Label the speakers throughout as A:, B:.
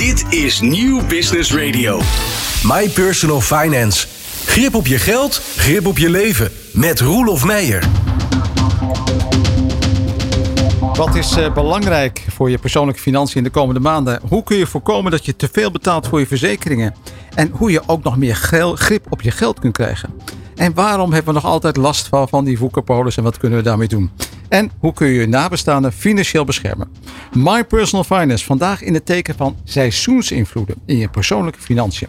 A: Dit is Nieuw Business Radio. My Personal Finance. Grip op je geld, grip op je leven. Met Roelof Meijer.
B: Wat is uh, belangrijk voor je persoonlijke financiën in de komende maanden? Hoe kun je voorkomen dat je te veel betaalt voor je verzekeringen? En hoe je ook nog meer grip op je geld kunt krijgen? En waarom hebben we nog altijd last van, van die woekerpolis en wat kunnen we daarmee doen? En hoe kun je je nabestaanden financieel beschermen? My Personal Finance, vandaag in het teken van seizoensinvloeden in je persoonlijke financiën.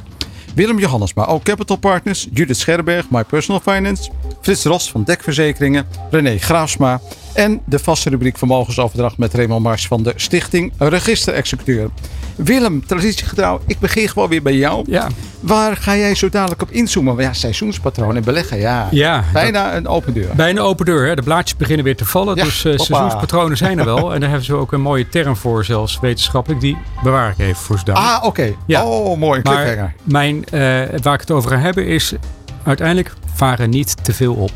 B: Willem Johannesma, ook Capital Partners, Judith Scherberg, My Personal Finance, Frits Ros van Dekverzekeringen, René Graafsma en de vaste rubriek Vermogensoverdracht met Raymond Mars van de Stichting Register-Executeur. Willem, traditiegetrouw, ik begin gewoon weer bij jou.
C: Ja.
B: Waar ga jij zo dadelijk op inzoomen? Ja, seizoenspatroon en beleggen, ja.
C: ja
B: bijna een open deur.
C: Bijna een open deur. Hè. De blaadjes beginnen weer te vallen. dus uh, seizoenspatronen zijn er wel. en daar hebben ze ook een mooie term voor, zelfs wetenschappelijk. Die bewaar ik even voor ze
B: Ah, oké. Ja. Oh, mooi.
C: Maar mijn, uh, waar ik het over ga hebben is... uiteindelijk varen niet te veel op.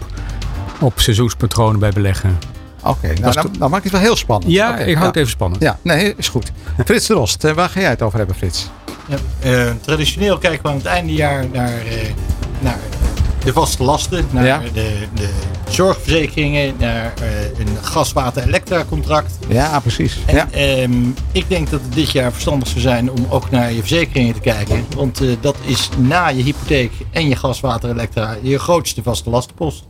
C: Op seizoenspatronen bij beleggen.
B: Oké, nou, nou, nou, maak het wel heel spannend.
C: Ja, ik hou het even spannend.
B: Ja, nee, is goed. Frits de Rost, eh, waar ga jij het over hebben, Frits?
D: Ja, uh, traditioneel kijken we aan het eindejaar naar, uh, naar de vaste lasten, naar de, de, zorgverzekeringen, naar uh, een gas-water-elektra-contract.
B: Ja, precies.
D: En,
B: ja.
D: Um, ik denk dat het dit jaar verstandig zou zijn om ook naar je verzekeringen te kijken. Want dat is na je hypotheek en je gas-water-elektra je grootste vaste lastenpost.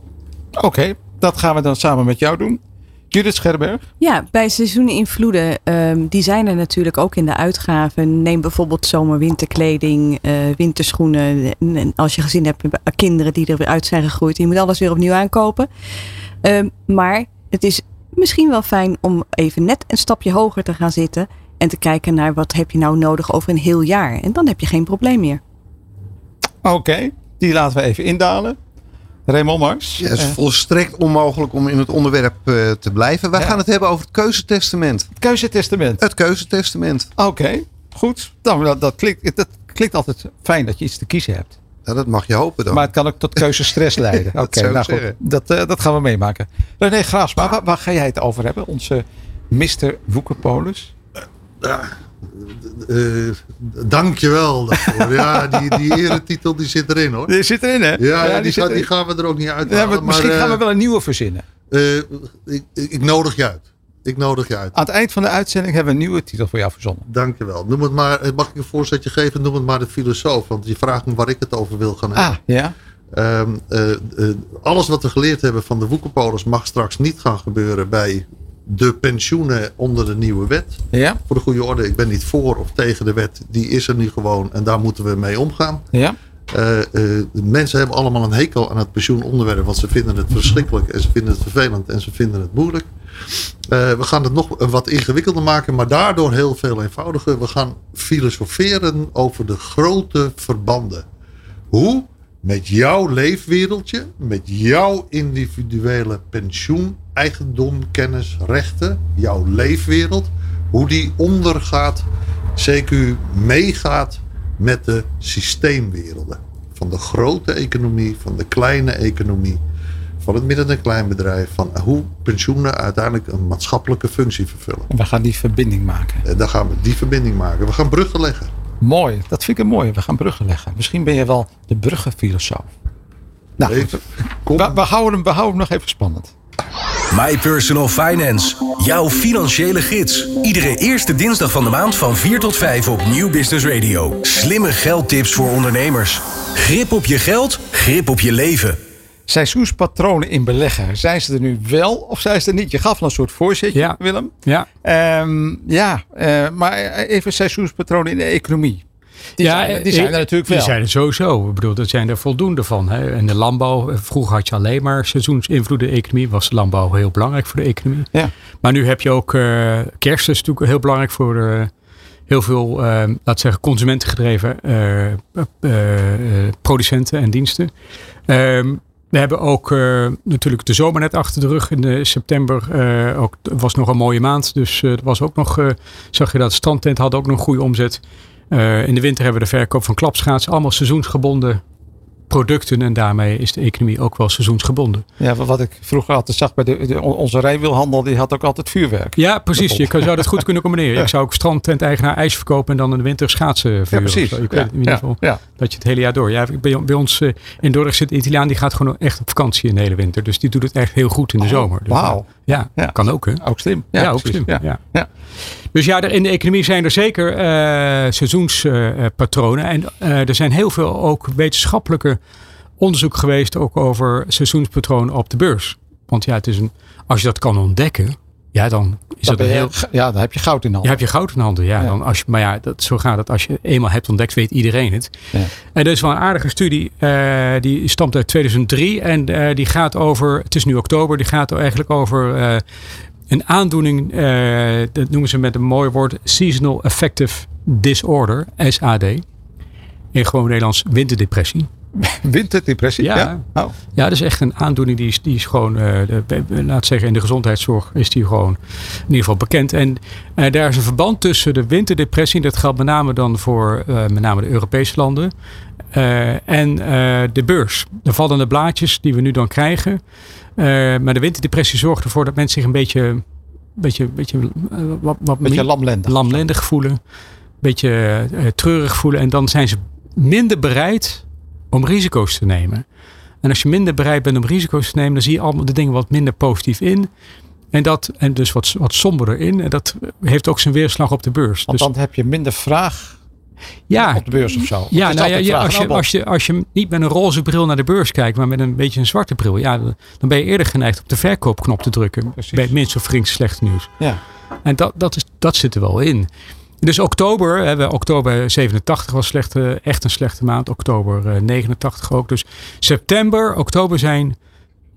B: Oké, dat gaan we dan samen met jou doen. Judith Scherberg?
E: Ja, bij seizoeninvloeden, um, die zijn er natuurlijk ook in de uitgaven. Neem bijvoorbeeld zomer-winterkleding, uh, winterschoenen. En als je gezien hebt, kinderen die er weer uit zijn gegroeid. Je moet alles weer opnieuw aankopen. Um, maar het is misschien wel fijn om even net een stapje hoger te gaan zitten. En te kijken naar wat heb je nou nodig over een heel jaar. En dan heb je geen probleem meer.
B: Oké, die laten we even indalen. Raymond Mars.
F: Ja, het is uh, volstrekt onmogelijk om in het onderwerp uh, te blijven. Wij ja. gaan het hebben over het keuzetestament.
B: Het keuzetestament?
F: Het keuzetestament.
B: Oké, okay, goed. Dan, dat, dat, klinkt, dat klinkt altijd fijn dat je iets te kiezen hebt.
F: Ja, dat mag je hopen dan.
B: Maar het kan ook tot keuzestress leiden. Oké, okay, nou goed. Dat, uh, dat gaan we meemaken. René Graafsma, waar, waar, ga jij het over hebben? Onze Mr. Woekerpolis?
G: Ja, uh, dankjewel daarvoor. ja, die, die eretitel die zit erin hoor.
B: Die zit erin hè?
G: Ja, ja die, die, gaat, die, gaan we er ook niet uit
B: ja, maar Misschien maar, gaan we wel een nieuwe verzinnen.
G: Uh, ik, ik, nodig je uit. Ik nodig je uit.
B: Aan het eind van de uitzending hebben we een nieuwe titel voor jou verzonnen.
G: Dankjewel. Noem het maar, mag ik een voorzetje geven? Noem het maar de filosoof. Want je vraagt me waar ik het over wil gaan hebben.
B: Ah, ja.
G: Um, uh, alles wat we geleerd hebben van de woekerpolis mag straks niet gaan gebeuren bij de pensioenen onder de nieuwe wet.
B: Ja.
G: Voor de goede orde, ik ben niet voor of tegen de wet. Die is er nu gewoon en daar moeten we mee omgaan.
B: Ja.
G: Uh, uh, mensen hebben allemaal een hekel aan het pensioenonderwerp. Want ze vinden het verschrikkelijk en ze vinden het vervelend en ze vinden het moeilijk. Uh, we gaan het nog wat ingewikkelder maken, maar daardoor heel veel eenvoudiger. We gaan filosoferen over de grote verbanden. Hoe met jouw leefwereldje, met jouw individuele pensioen, eigendom, kennis, rechten, jouw leefwereld, hoe die ondergaat, CQ meegaat met de systeemwerelden. Van de grote economie, van de kleine economie, van het midden- en kleinbedrijf, van hoe pensioenen uiteindelijk een maatschappelijke functie vervullen.
B: En we gaan die verbinding maken.
G: En dan gaan we die verbinding maken. We gaan bruggen leggen.
B: Mooi, dat vind ik een mooie. We gaan bruggen leggen. Misschien ben je wel de bruggenfilosoof. Nou, we, houden hem, we houden hem nog even spannend.
A: My Personal Finance, jouw financiële gids. Iedere eerste dinsdag van de maand van 4 tot 5 op Nieuw Business Radio. Slimme geldtips voor ondernemers. Grip op je geld, grip op je leven.
B: Seizoenspatronen in beleggen, zijn ze er nu wel of zijn ze er niet? Je gaf een soort voorzetje,
C: ja.
B: Willem.
C: Ja,
B: um, ja uh, maar even seizoenspatronen in de economie. Die,
C: ja,
B: zijn, die zijn er natuurlijk wel.
C: Die zijn er sowieso. Ik bedoel, dat zijn er voldoende van. Hè. In de landbouw, vroeger had je alleen maar seizoensinvloeden economie. Was de landbouw heel belangrijk voor de economie.
B: Ja.
C: Maar nu heb je ook uh, kerst, is natuurlijk heel belangrijk voor de, heel veel, uh, laat zeggen, consumentengedreven uh, producenten en diensten. Um, we hebben ook uh, natuurlijk de zomer net achter de rug. In de september uh, ook, was nog een mooie maand. Dus uh, was ook nog, zag je dat strandtent had ook nog een goede omzet. In de winter hebben we de verkoop van klapschaatsen. Allemaal seizoensgebonden producten en daarmee is de economie ook wel seizoensgebonden.
B: Ja, wat ik vroeger altijd zag bij de, de onze rijwielhandel, die had ook altijd vuurwerk.
C: Ja, precies. Je zou dat goed kunnen combineren. Ik zou ook strandtent-eigenaar ijs verkopen en dan in de winter schaatsen vuren.
B: Ja, precies.
C: Ik weet in ieder geval dat je het hele jaar door. Ja, bij, bij ons uh, in Dordrecht zit een Italiaan die gaat gewoon echt op vakantie in de hele winter. Dus die doet het echt heel goed in de
B: oh,
C: zomer. Dus,
B: Wauw.
C: Ja, ja, kan ook hè.
B: Ook slim.
C: Ja, ook slim. Ja. Dus ja, in de economie zijn er zeker uh, seizoenspatronen. en uh, er zijn heel veel ook wetenschappelijke onderzoek geweest ook over seizoenspatronen op de beurs. Want ja, het is een, als je dat kan ontdekken, ja, dan is dat,
B: een
C: heel.
B: Ja, dan heb je goud in handen.
C: Ja, heb je goud in handen. Ja, ja. Dan als je, maar ja, dat, zo gaat het. Als je eenmaal hebt ontdekt, weet iedereen het. Ja. En dat is wel een aardige studie. Uh, die stamt uit 2003 en uh, die gaat over. Het is nu oktober. Die gaat eigenlijk over uh, een aandoening. dat noemen ze met een mooi woord: seasonal affective disorder, SAD. In gewoon Nederlands winterdepressie.
B: Winterdepressie?
C: Ja.
B: Ja.
C: Oh. ja, dat is echt een aandoening die is, die is gewoon, uh, de, laat zeggen in de gezondheidszorg is die gewoon in ieder geval bekend. En uh, daar is een verband tussen de winterdepressie, dat geldt met name dan voor uh, met name de Europese landen, en de beurs. De vallende blaadjes die we nu dan krijgen. Maar de winterdepressie zorgt ervoor dat mensen zich een beetje, beetje, beetje, wat, wat
B: beetje lamlendig.
C: lamlendig voelen. Een beetje treurig voelen. En dan zijn ze minder bereid om risico's te nemen. En als je minder bereid bent om risico's te nemen, dan zie je allemaal de dingen wat minder positief in. En, dat, en dus wat, wat somberder in. En dat heeft ook zijn weerslag op de beurs.
B: Want
C: dus,
B: dan heb je minder vraag
C: ja,
B: op de beurs of zo.
C: Ja, nou ja, ja als, je, als, je, als je niet met een roze bril naar de beurs kijkt, maar met een beetje een zwarte bril, ja, dan ben je eerder geneigd op de verkoopknop te drukken. Precies. Bij het minst of geringste slechte nieuws.
B: Ja.
C: En dat, dat, is, dat zit er wel in. Dus oktober, hè, oktober 87 was slechte, echt een slechte maand. Oktober uh, 89 ook. Dus september, oktober zijn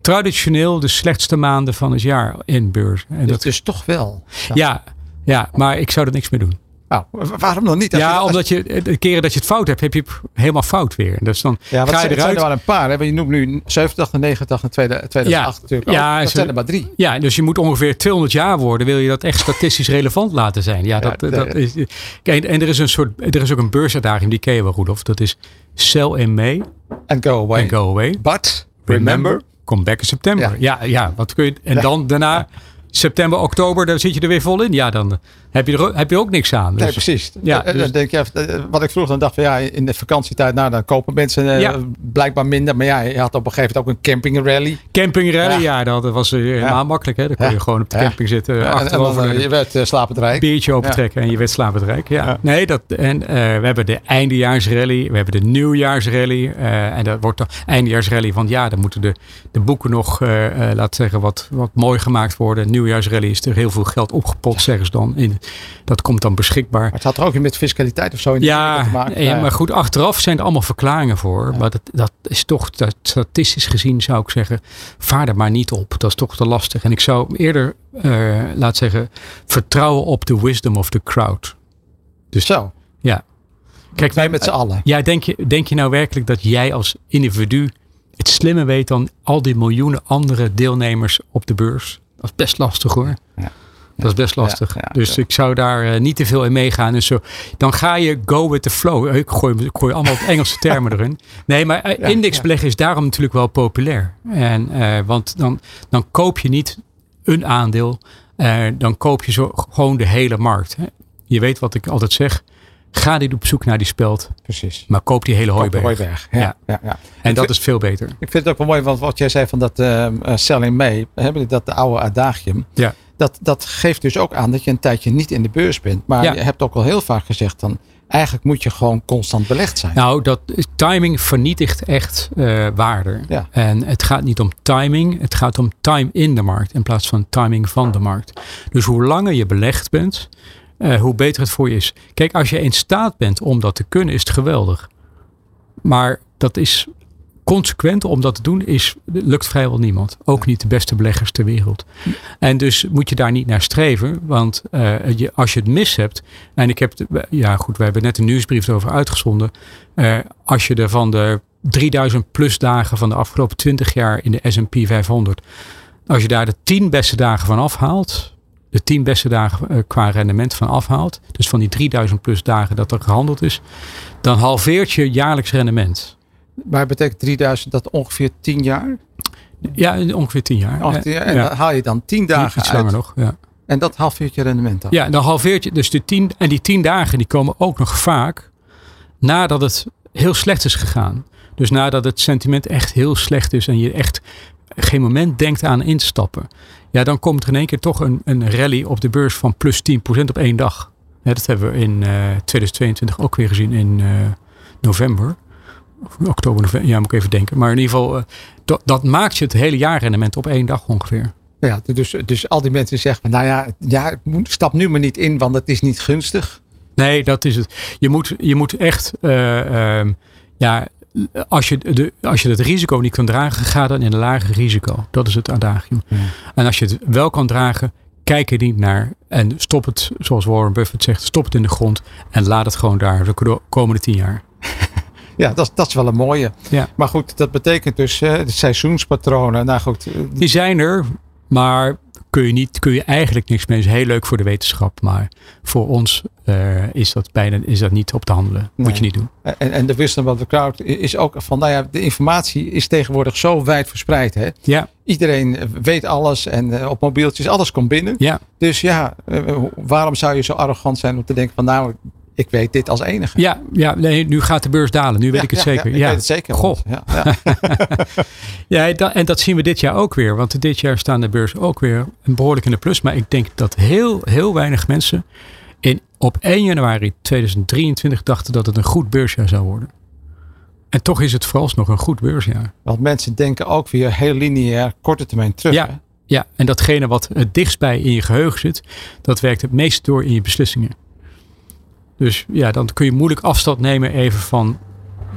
C: traditioneel de slechtste maanden van het jaar in beurs.
B: En dat is toch wel.
C: Ja. ja, ja, maar ik zou er niks mee doen.
B: Nou, waarom dan niet?
C: Als ja, je, omdat je de keren dat je het fout hebt, heb je het helemaal fout weer. Dus dan
B: ja,
C: ga je
B: eruit. zijn er wel een paar. Hè? Je noemt nu 70, 89 en 2008
C: ja,
B: natuurlijk.
C: Ja,
B: ook. dat zijn er maar drie.
C: Ja, dus je moet ongeveer 200 jaar worden. Wil je dat echt statistisch relevant laten zijn? Ja, dat, ja, dat is. Kijk, en er is een soort, er is ook een beursuitdaging die ken je wel, Rudolf. Dat is sell in May
B: and go away.
C: And go away.
B: But
C: remember,
B: remember
C: come back in september. Ja, ja, ja wat kun je? En dan daarna september, oktober, dan zit je er weer vol in. Ja, dan heb je er heb je ook niks aan. Dus,
B: nee, precies.
C: Ja,
B: dus, dan denk je, wat ik vroeg dan dacht van ja, in de vakantietijd, nou dan kopen mensen uh, ja. blijkbaar minder. Maar ja, je had op een gegeven moment ook een campingrally.
C: Campingrally, ja, ja dat was uh, helemaal ja. makkelijk. Hè? Dan kon je gewoon op de camping zitten. Uh, achterover
B: en dan, je werd uh, slapendrijk.
C: Biertje opentrekken en je werd slapendrijk. Ja. Nee, dat, en we hebben de eindejaarsrally, we hebben de nieuwjaarsrally. en dat wordt de eindejaarsrally van ja, dan moeten de, de boeken nog, laten zeggen, wat, wat mooi gemaakt worden. Nieuwjaarsrally is er heel veel geld opgepot, zeggen ze dan. In, dat komt dan beschikbaar. Maar
B: het had er ook met fiscaliteit of zo in
C: ja,
B: te maken.
C: Ja, maar goed, achteraf zijn er allemaal verklaringen voor. Ja. Maar dat, dat is toch, dat, statistisch gezien zou ik zeggen, vaar er maar niet op. Dat is toch te lastig. En ik zou eerder, uh, laat zeggen, vertrouwen op de wisdom of the crowd.
B: Dus zo.
C: Ja.
B: Kijk, wij met z'n allen.
C: Ja, denk je, denk je nou werkelijk dat jij als individu het slimmer weet dan al die miljoenen andere deelnemers op de beurs? Dat is best lastig hoor.
B: Ja.
C: Dat is best lastig. Ja, ja, dus ik zou daar uh, niet te veel in meegaan. Dus zo, dan ga je go with the flow. Ik gooi, ik gooi allemaal Engelse termen erin. Nee, maar uh, indexbeleggen is daarom natuurlijk wel populair. En, uh, want dan, dan koop je niet een aandeel. dan koop je zo gewoon de hele markt. Hè. Je weet wat ik altijd zeg. Ga niet op zoek naar die speld.
B: Precies.
C: Maar koop die hele hooiberg.
B: hooiberg. Ja, ja. ja, ja.
C: En ik dat vind, is veel beter.
B: Ik vind het ook wel mooi, want wat jij zei van dat uh, selling mee. Hebben dat de oude adagium.
C: Ja.
B: Dat, dat geeft dus ook aan dat je een tijdje niet in de beurs bent. Maar ja. je hebt ook al heel vaak gezegd dan. Eigenlijk moet je gewoon constant belegd zijn.
C: Nou, dat timing vernietigt echt uh, waarde.
B: Ja.
C: En het gaat niet om timing. Het gaat om time in de markt. In plaats van timing van de markt. Dus hoe langer je belegd bent. Uh, hoe beter het voor je is. Kijk, als je in staat bent om dat te kunnen, is het geweldig. Maar dat is consequent om dat te doen, is, lukt vrijwel niemand. Ook niet de beste beleggers ter wereld. En dus moet je daar niet naar streven. Want uh, je, als je het mis hebt. En ik heb, ja goed, we hebben net een nieuwsbrief erover uitgezonden. Uh, als je er van de 3000 plus dagen van de afgelopen 20 jaar in de S&P 500. Als je daar de 10 beste dagen van afhaalt de 10 beste dagen qua rendement van afhaalt, dus van die 3000 plus dagen dat er gehandeld is, dan halveert je jaarlijks rendement.
B: Maar betekent 3000 dat ongeveer 10 jaar?
C: Ja, ongeveer 10 jaar.
B: Ongeveer, en ja. dan haal je dan 10 dagen
C: Iets langer nog, ja.
B: En dat halveert je rendement dan?
C: Ja, dan halveert je. Dus de 10, en die 10 dagen die komen ook nog vaak nadat het heel slecht is gegaan. Dus nadat het sentiment echt heel slecht is en je echt geen moment denkt aan instappen. Ja, dan komt er in één keer toch een, een rally op de beurs van plus 10% op één dag. Ja, dat hebben we in uh, 2022 ook weer gezien in uh, november. Oktober, november. Ja, moet ik even denken. Maar in ieder geval, uh, dat, dat maakt je het hele jaarrendement op één dag ongeveer.
B: Ja, dus, dus al die mensen zeggen, nou ja, ja, stap nu maar niet in, want het is niet gunstig.
C: Nee, dat is het. Je moet, je moet echt, uh, ja, als je, de, als je het risico niet kan dragen, ga dan in een lager risico. Dat is het adagium. Ja. En als je het wel kan dragen, kijk er niet naar en stop het, zoals Warren Buffett zegt, stop het in de grond en laat het gewoon daar de komende tien jaar.
B: Ja, dat, dat is wel een mooie. Ja. Maar goed, dat betekent dus uh, de seizoenspatronen. Nou goed,
C: die zijn er, maar kun je, niet, kun je eigenlijk niks mee. Is heel leuk voor de wetenschap, maar voor ons uh, is, dat bijna, is dat niet op te handelen. Nee. Moet je niet doen.
B: En, en de wisdom of the crowd is ook van, nou ja, de informatie is tegenwoordig zo wijd verspreid. Hè?
C: Ja.
B: Iedereen weet alles en uh, op mobieltjes, alles komt binnen.
C: Ja.
B: Dus ja, uh, waarom zou je zo arrogant zijn om te denken van, nou, ik weet dit als enige.
C: Ja, ja nee, nu gaat de beurs dalen. Nu weet ik het
B: ja,
C: zeker.
B: Ja, ik weet het zeker.
C: Goh.
B: Ja, ja.
C: ja dat, en dat zien we dit jaar ook weer. Want dit jaar staan de beurs ook weer een behoorlijk in de plus. Maar ik denk dat heel, heel weinig mensen in, op 1 januari 2023 dachten dat het een goed beursjaar zou worden. En toch is het vooralsnog een goed beursjaar.
B: Want mensen denken ook weer heel lineair korte termijn terug.
C: Ja,
B: hè?
C: ja, en datgene wat het dichtst bij in je geheugen zit, dat werkt het meest door in je beslissingen. Dus ja, dan kun je moeilijk afstand nemen even van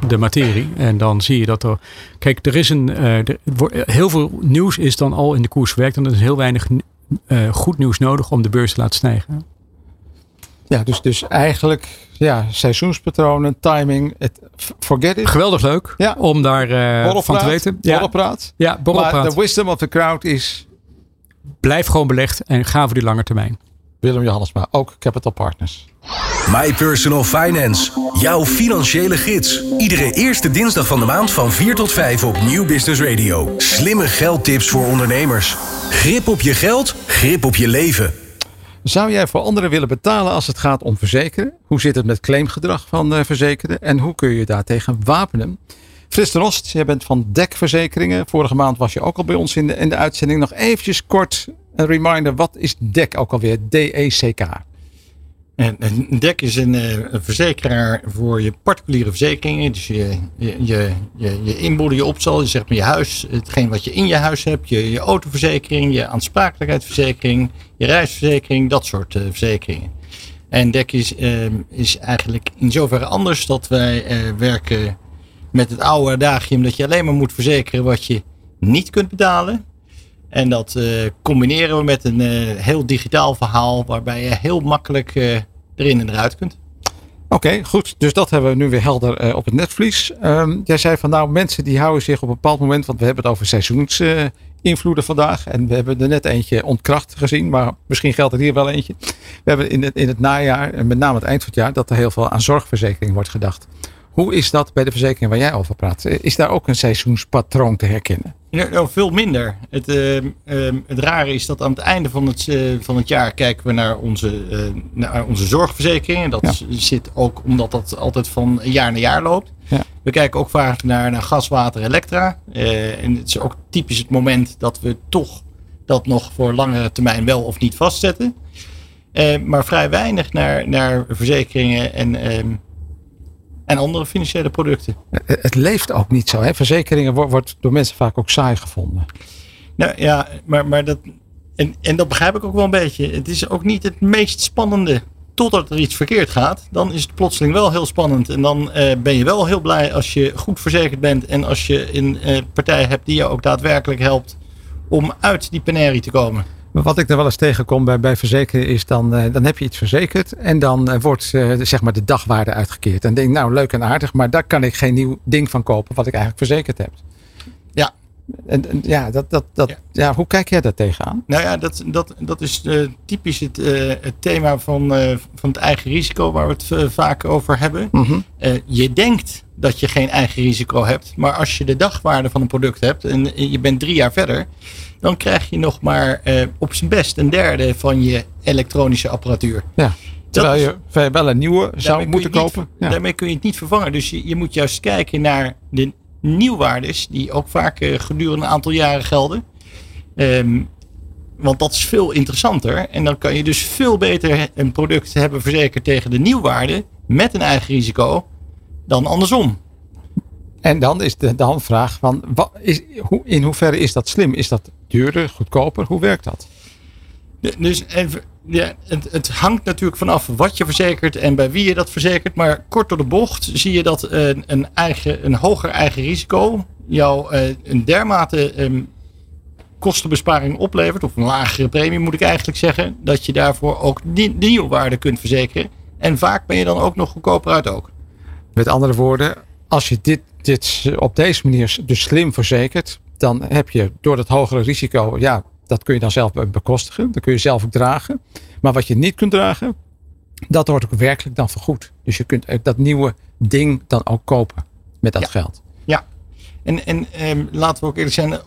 C: de materie. En dan zie je dat er. Kijk, er is een. Uh, er, heel veel nieuws is dan al in de koers verwerkt. En er is heel weinig uh, goed nieuws nodig om de beurs te laten stijgen.
B: Ja, dus, dus eigenlijk ja, seizoenspatronen, timing, het, forget it.
C: Geweldig leuk
B: ja.
C: om daar uh, van te weten.
B: Ja. Borrelpraat.
C: Ja, borrelpraat.
B: Maar de wisdom of the crowd is...
C: Blijf gewoon belegd en ga voor die lange termijn.
B: Willem Johannesma, ook Capital Partners.
A: My Personal Finance, jouw financiële gids. Iedere eerste dinsdag van de maand van 4 tot 5 op Nieuw Business Radio. Slimme geldtips voor ondernemers. Grip op je geld, grip op je leven.
B: Zou jij voor anderen willen betalen als het gaat om verzekeren? Hoe zit het met claimgedrag van uh, verzekerden? En hoe kun je daartegen wapenen? Frits de Rost, jij bent van DEC Verzekeringen. Vorige maand was je ook al bij ons in de, in de uitzending. Nog eventjes kort een reminder. Wat is DEC ook alweer? D-E-C-K.
D: En DEC is een, een, verzekeraar voor je particuliere verzekeringen. Dus je, je, je, je, je inboedel, je opstal, je maar je huis, hetgeen wat je in je huis hebt, je, je autoverzekering, je aansprakelijkheidsverzekering, je reisverzekering, dat soort uh, verzekeringen. En DEC is, uh, is eigenlijk in zoverre anders dat wij uh, werken met het oude adagium dat je alleen maar moet verzekeren wat je niet kunt betalen. En dat combineren we met een heel digitaal verhaal waarbij je heel makkelijk erin en eruit kunt.
B: Oké, goed. Dus dat hebben we nu weer helder op het netvlies. Um, jij zei van nou, mensen die houden zich op een bepaald moment, want we hebben het over seizoensinvloeden vandaag. En we hebben er net eentje ontkracht gezien, maar misschien geldt er hier wel eentje. We hebben in het, in het najaar, en met name het eind van het jaar, dat er heel veel aan zorgverzekering wordt gedacht. Hoe is dat bij de verzekering waar jij over praat? Is daar ook een seizoenspatroon te herkennen?
D: Ja, nou, veel minder. Het, uh, uh, het rare is dat aan het einde van het, uh, van het jaar kijken we naar onze, naar onze zorgverzekering. En dat ja. zit ook omdat dat altijd van jaar naar jaar loopt.
B: Ja.
D: We kijken ook vaak naar, naar gas, water, elektra. en het is ook typisch het moment dat we toch dat nog voor langere termijn wel of niet vastzetten. maar vrij weinig naar, naar verzekeringen en en andere financiële producten.
B: Het leeft ook niet zo. Hè? Verzekeringen wordt, wordt door mensen vaak ook saai gevonden.
D: Nou ja, maar, maar dat, en, en dat begrijp ik ook wel een beetje. Het is ook niet het meest spannende totdat er iets verkeerd gaat. Dan is het plotseling wel heel spannend. En dan uh, ben je wel heel blij als je goed verzekerd bent. En als je een uh, partij hebt die je ook daadwerkelijk helpt om uit die penarie te komen.
B: Maar wat ik er wel eens tegenkom bij, bij verzekeren is dan, uh, dan heb je iets verzekerd en dan uh, wordt uh, zeg maar de dagwaarde uitgekeerd. En denk nou leuk en aardig, maar daar kan ik geen nieuw ding van kopen wat ik eigenlijk verzekerd heb. En, en ja, dat, dat, dat,
D: Ja.
B: ja. hoe kijk jij daar tegenaan?
D: Nou ja, dat, dat, dat is eh, typisch het, eh, het thema van, eh, van het eigen risico waar we het vaak over hebben. Eh, je denkt dat je geen eigen risico hebt, maar als je de dagwaarde van een product hebt en je bent drie jaar verder, dan krijg je nog maar op zijn best een derde van je elektronische apparatuur.
B: Ja. Terwijl je ver- wel een nieuwe zou moeten kopen.
D: Niet,
B: Ja.
D: Daarmee kun je het niet vervangen. Dus je, je moet juist kijken naar de nieuwwaardes, die ook vaak eh, gedurende een aantal jaren gelden. Ehm, want dat is veel interessanter. En dan kan je dus veel beter een product hebben verzekerd tegen de nieuwwaarde met een eigen risico dan andersom.
B: En dan is de, de handvraag: van, wat is, hoe, in hoeverre is dat slim? Is dat duurder, goedkoper? Hoe werkt dat?
D: Dus ja, het, het hangt natuurlijk vanaf wat je verzekert en bij wie je dat verzekert. Maar kort door de bocht zie je dat een, een, eigen, een hoger eigen risico jou eh, een dermate ehm, kostenbesparing oplevert. Of een lagere premie moet ik eigenlijk zeggen. Dat je daarvoor ook die, nieuwwaarde kunt verzekeren. En vaak ben je dan ook nog goedkoper uit ook.
B: Met andere woorden, als je dit, dit op deze manier dus slim verzekert, dan heb je door dat hogere risico, ja, dat kun je dan zelf be- bekostigen. Dat kun je zelf ook dragen. Maar wat je niet kunt dragen, dat wordt ook werkelijk dan vergoed. Dus je kunt dat nieuwe ding dan ook kopen met dat
D: Ja.
B: geld.
D: Ja, en, en ehm, laten we ook eerlijk zijn.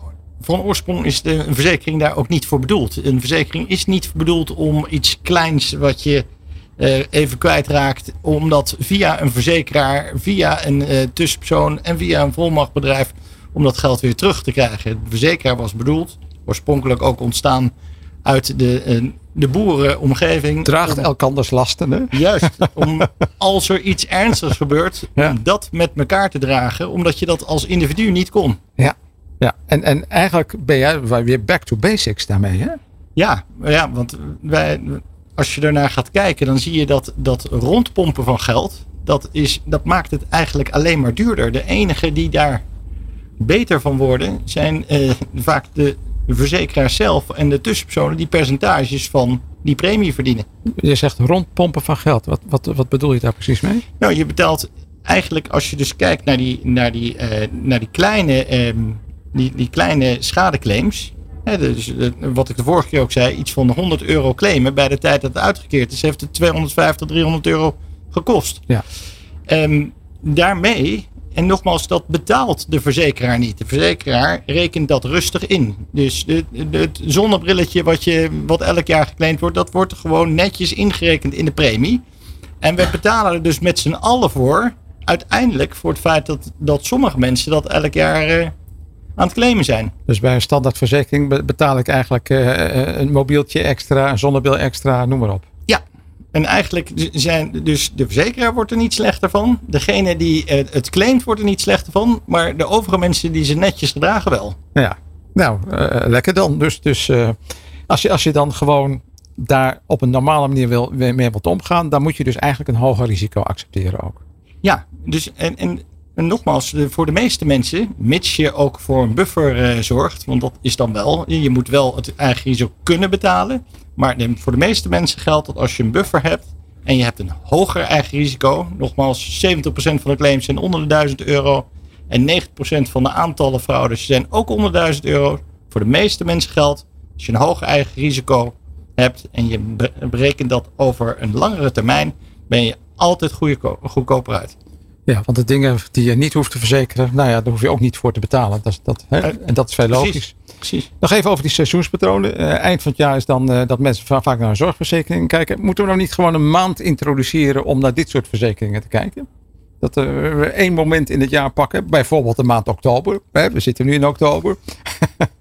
D: Van oorsprong is de, een verzekering daar ook niet voor bedoeld. Een verzekering is niet bedoeld om iets kleins wat je eh, even kwijtraakt. Om dat via een verzekeraar, via een eh, tussenpersoon en via een volmachtbedrijf. om dat geld weer terug te krijgen. De verzekeraar was bedoeld, oorspronkelijk ook ontstaan uit de, eh, de boerenomgeving.
B: Draagt
D: om-
B: elkanders lasten. Hè?
D: Juist, om als er iets ernstigs gebeurt,
B: Ja.
D: om dat met elkaar te dragen, omdat je dat als individu niet kon.
B: Ja. ja. En, en eigenlijk ben jij weer back to basics daarmee. Hè?
D: Ja, ja want wij, als je daarnaar gaat kijken, dan zie je dat dat rondpompen van geld, dat, is, dat maakt het eigenlijk alleen maar duurder. De enigen die daar beter van worden, zijn eh, vaak de verzekeraars zelf en de tussenpersonen die percentages van die premie verdienen.
B: Je zegt rondpompen van geld. Wat, wat, wat bedoel je daar precies mee?
D: Nou, je betaalt eigenlijk als je dus kijkt naar die, naar die, eh, naar die, kleine, ehm, die, die kleine schadeclaims. Hè, dus, eh, wat ik de vorige keer ook zei, iets van 100 euro claimen. Bij de tijd dat het uitgekeerd is, heeft het 250, 300 euro gekost.
B: Ja.
D: Ehm, daarmee, en nogmaals, dat betaalt de verzekeraar niet. De verzekeraar rekent dat rustig in. Dus het zonnebrilletje wat, je, wat elk jaar geclaimd wordt, dat wordt gewoon netjes ingerekend in de premie. En we betalen er dus met z'n allen voor, uiteindelijk voor het feit dat, dat sommige mensen dat elk jaar eh, aan het claimen zijn.
B: Dus bij een standaardverzekering be- betaal ik eigenlijk eh, eh, een mobieltje extra, een zonnebril extra, noem maar op.
D: En eigenlijk zijn dus de verzekeraar wordt er niet slechter van. Degene die eh, het claimt wordt er niet slechter van. Maar de overige mensen die ze netjes gedragen wel.
B: Ja, nou, eh, lekker dan. Dus, dus eh, als, je, als je dan gewoon daar op een normale manier wil, mee wilt omgaan, dan moet je dus eigenlijk een hoger risico accepteren ook.
D: Ja, dus en, en, en nogmaals, voor de meeste mensen, mits je ook voor een buffer zorgt, want dat is dan wel, je moet wel het eigen risico kunnen betalen. Maar voor de meeste mensen geldt dat als je een buffer hebt en je hebt een hoger eigen risico, nogmaals, 70% van de claims zijn onder de 1000 euro en 90% van de aantallen fraudes zijn ook onder 1000 euro. Voor de meeste mensen geldt, als je een hoger eigen risico hebt en je be- berekent dat over een langere termijn, ben je altijd goedko- goedkoper uit.
B: Ja, want de dingen die je niet hoeft te verzekeren, nou ja, daar hoef je ook niet voor te betalen. Dat, is- dat, hè?
D: Eh,
B: En dat is vrij logisch.
D: Precies.
B: Nog even over die seizoenspatronen. Eh, eind van het jaar is dan eh, dat mensen va- vaak naar een zorgverzekering kijken. Moeten we nou niet gewoon een maand introduceren om naar dit soort verzekeringen te kijken? Dat we één moment in het jaar pakken, bijvoorbeeld de maand oktober. Hè, we zitten nu in oktober.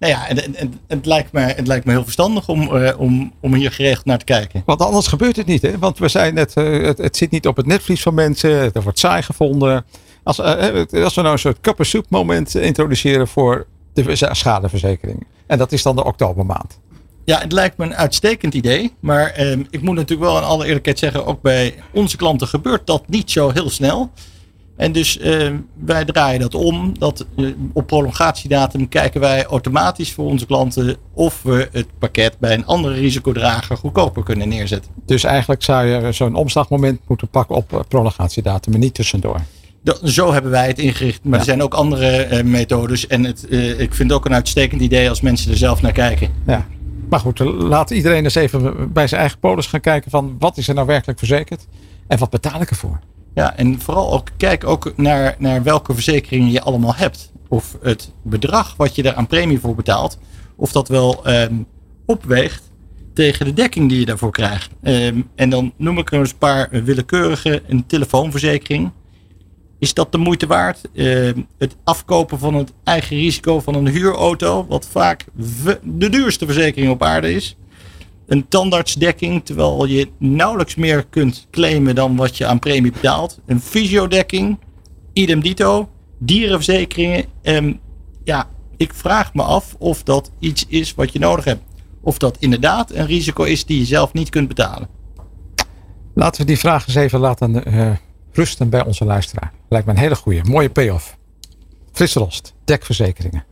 D: Nou ja, het, het, het lijkt, me, het lijkt me heel verstandig om, eh, om, om hier geregeld naar te kijken.
B: Want anders gebeurt het niet. Hè? Want we zijn net, eh, het, het zit niet op het netvlies van mensen. Het wordt saai gevonden. Als, eh, als we nou een soort kappersoep moment introduceren voor de schadeverzekering. En dat is dan de oktobermaand.
D: Ja, het lijkt me een uitstekend idee. Maar ehm, ik moet natuurlijk wel in alle eerlijkheid zeggen, ook bij onze klanten gebeurt dat niet zo heel snel. En dus ehm, wij draaien dat om. Dat, eh, op prolongatiedatum kijken wij automatisch voor onze klanten of we het pakket bij een andere risicodrager goedkoper kunnen neerzetten.
B: Dus eigenlijk zou je zo'n omslagmoment moeten pakken op eh, prolongatiedatum, maar niet tussendoor.
D: Dat- zo hebben wij het ingericht. Maar
B: Ja.
D: er zijn ook andere eh, methodes. En het, ik vind het ook een uitstekend idee als mensen er zelf naar kijken.
B: Ja. Maar goed, laat iedereen eens even bij zijn eigen polis gaan kijken van wat is er nou werkelijk verzekerd en wat betaal ik ervoor.
D: Ja, en vooral ook kijk ook naar, naar welke verzekeringen je allemaal hebt. Of het bedrag wat je er aan premie voor betaalt, of dat wel ehm, opweegt tegen de dekking die je daarvoor krijgt. Ehm, en dan noem ik er eens een paar willekeurige. Een telefoonverzekering. Is dat de moeite waard? Ehm, het afkopen van het eigen risico van een huurauto, wat vaak de duurste verzekering op aarde is. Een tandartsdekking, terwijl je nauwelijks meer kunt claimen dan wat je aan premie betaalt. Een fysiodekking, idem dito. Dierenverzekeringen. Ehm, ja, ik vraag me af of dat iets is wat je nodig hebt. Of dat inderdaad een risico is die je zelf niet kunt betalen.
B: Laten we die vraag eens even laten eh, rusten bij onze luisteraar. Lijkt me een hele goede, mooie payoff. Frits Rost, dekverzekeringen.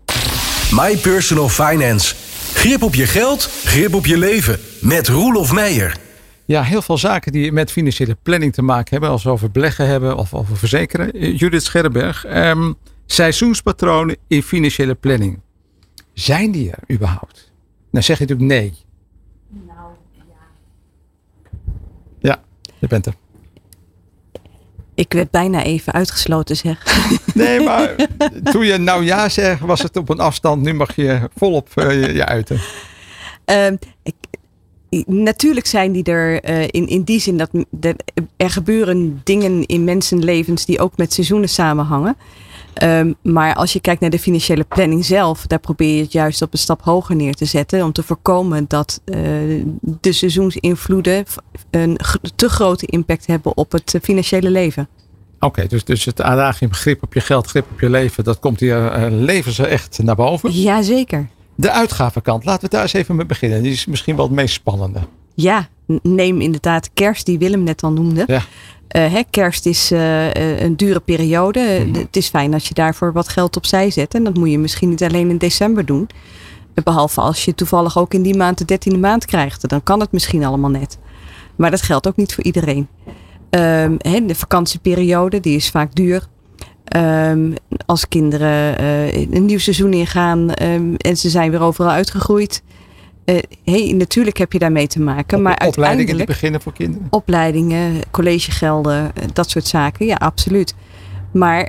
A: My Personal Finance. Grip op je geld, grip op je leven. Met Roelof Meijer.
B: Ja, heel veel zaken die met financiële planning te maken hebben, als we over beleggen hebben of over verzekeren. Eh, Judith Scherberg, ehm, seizoenspatronen in financiële planning. Zijn die er überhaupt? Dan zeg je natuurlijk nee. Ja, je bent er.
E: Ik werd bijna even uitgesloten, zeg.
B: Nee, maar toen je nou ja zegt, was het op een afstand. Nu mag je volop eh, je, je uiten.
E: Ehm, ik, natuurlijk zijn die er eh, in, in die zin dat er gebeuren dingen in mensenlevens die ook met seizoenen samenhangen. Ehm, maar als je kijkt naar de financiële planning zelf, daar probeer je het juist op een stap hoger neer te zetten. Om te voorkomen dat eh, de seizoensinvloeden een te grote impact hebben op het eh, financiële leven.
B: Oké, dus, dus het adagium grip op je geld, grip op je leven. Dat komt hier eh, leven ze echt naar boven.
E: Jazeker.
B: De uitgavenkant, laten we daar eens even mee beginnen. Die is misschien wel het meest spannende.
E: Ja, neem inderdaad kerst, die Willem net al noemde.
B: Ja.
E: Eh, hè, kerst is eh, eh, een dure periode.
B: Mhm.
E: Het is fijn als je daarvoor wat geld opzij zet. En dat moet je misschien niet alleen in december doen. Eh, Behalve als je toevallig ook in die maand de dertiende maand krijgt. Dan kan het misschien allemaal net. Maar dat geldt ook niet voor iedereen. Ehm, hè, de vakantieperiode, die is vaak duur. Ehm, als kinderen een nieuw seizoen ingaan ehm, en ze zijn weer overal uitgegroeid. Eh, hey, natuurlijk heb je daarmee te maken. maar
B: Opleidingen die beginnen voor kinderen.
E: opleidingen, collegegelden, eh, dat soort zaken. Ja, absoluut. Maar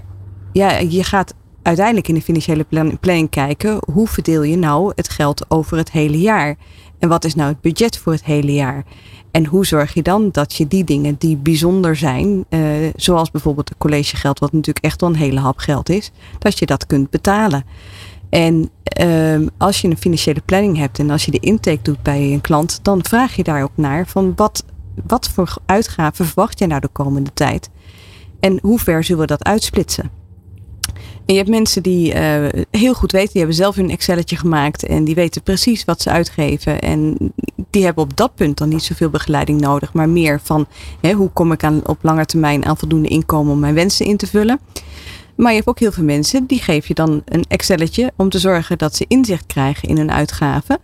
E: ja, je gaat uiteindelijk in de financiële plan- planning kijken. Hoe verdeel je nou het geld over het hele jaar? En wat is nou het budget voor het hele jaar? En hoe zorg je dan dat je die dingen die bijzonder zijn, eh, zoals bijvoorbeeld het collegegeld, wat natuurlijk echt wel een hele hap geld is, dat je dat kunt betalen. En ehm, als je een financiële planning hebt en als je de intake doet bij een klant, dan vraag je daar ook naar van wat, wat voor uitgaven verwacht jij nou de komende tijd? En hoe ver zullen we dat uitsplitsen? En je hebt mensen die eh, heel goed weten, die hebben zelf hun Excelletje gemaakt en die weten precies wat ze uitgeven. En die hebben op dat punt dan niet zoveel begeleiding nodig, maar meer van hè, hoe kom ik aan, op lange termijn aan voldoende inkomen om mijn wensen in te vullen. Maar je hebt ook heel veel mensen die geef je dan een Excelletje om te zorgen dat ze inzicht krijgen in hun uitgaven.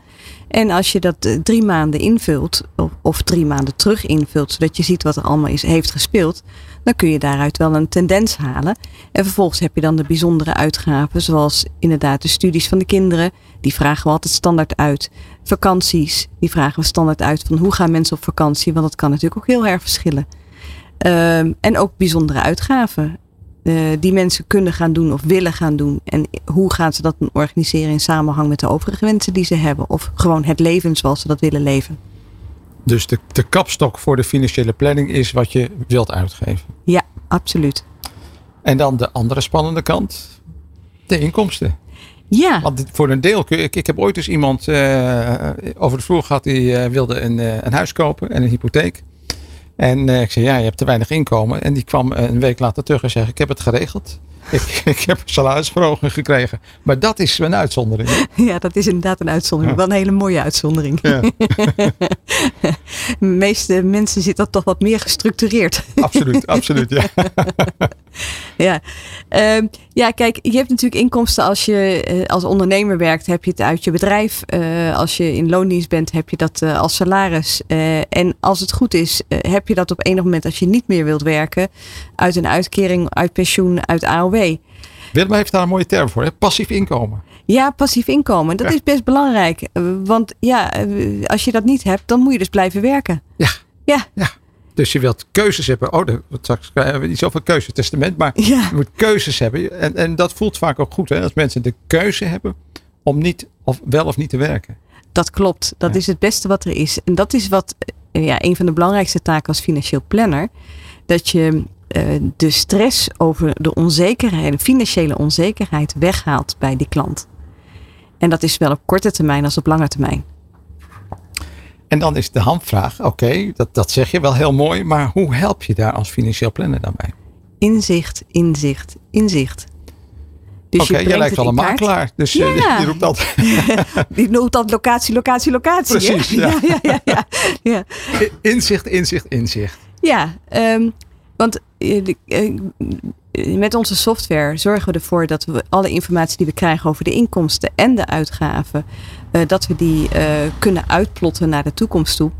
E: En als je dat eh, drie maanden invult, of, drie maanden terug invult, zodat je ziet wat er allemaal is, heeft gespeeld, dan kun je daaruit wel een tendens halen. En vervolgens heb je dan de bijzondere uitgaven, zoals inderdaad de studies van de kinderen. Die vragen we altijd standaard uit. Vakanties, die vragen we standaard uit van hoe gaan mensen op vakantie, want dat kan natuurlijk ook heel erg verschillen. Ehm, en ook bijzondere uitgaven. Eh, die mensen kunnen gaan doen of willen gaan doen. En hoe gaan ze dat dan organiseren in samenhang met de overige wensen die ze hebben. Of gewoon het leven zoals ze dat willen leven.
B: Dus de, de kapstok voor de financiële planning is wat je wilt uitgeven.
E: Ja, absoluut.
B: En dan de andere spannende kant, de inkomsten.
E: Ja,
B: Want voor een deel, ik, ik heb ooit eens iemand eh, over de vloer gehad die eh, wilde een, een huis kopen en een hypotheek. En eh, ik zei, ja, je hebt te weinig inkomen. En die kwam een week later terug en zei, ik heb het geregeld. ik, ik heb een salarisverhoging gekregen. Maar dat is een uitzondering.
E: Ja, dat is inderdaad een uitzondering. Wel een hele mooie uitzondering.
B: Ja.
E: De meeste mensen zitten dat toch wat meer gestructureerd.
B: Absoluut, absoluut. Ja.
E: Ja. Ehm, ja, kijk, je hebt natuurlijk inkomsten als je eh, als ondernemer werkt, heb je het uit je bedrijf. Eh, als je in loondienst bent, heb je dat eh, als salaris. En als het goed is, heb je dat op enig moment als je niet meer wilt werken, uit een uitkering, uit pensioen, uit AOW.
B: Willem heeft daar een mooie term voor. Hè? Passief inkomen.
E: Ja, passief inkomen. Dat
B: Ja.
E: is best belangrijk. Eh, Want ja, eh, als je dat niet hebt, dan moet je dus blijven werken.
B: Ja.
E: Ja.
B: ja. Dus je wilt keuzes hebben. Oh, straks hebben we niet zoveel keuzetestament. Maar
E: Ja.
B: je moet keuzes hebben. En, en dat voelt vaak ook goed. Hè? Als mensen de keuze hebben om niet of wel of niet te werken.
E: Dat klopt. Dat
B: Ja.
E: is het beste wat er is. En dat is wat eh, ja, een van de belangrijkste taken als financieel planner. Dat je eh, de stress over de onzekerheid, de financiële onzekerheid weghaalt bij die klant. En dat is zowel op korte termijn als op lange termijn.
B: En dan is de hamvraag. Oké, dat, dat zeg je wel heel mooi. Maar hoe help je daar als financieel planner dan bij?
E: Inzicht, inzicht, inzicht. Dus
B: Oké, jij lijkt wel een makelaar. Dus eh,
E: Ja.
B: die roept altijd
E: Die noemt dat locatie, locatie, locatie.
B: Precies, ja.
E: ja, ja, ja, ja.
B: inzicht, inzicht, inzicht.
E: Ja, ehm, want eh, eh, met onze software zorgen we ervoor dat we alle informatie die we krijgen over de inkomsten en de uitgaven, eh, dat we die kunnen uitplotten naar de toekomst toe.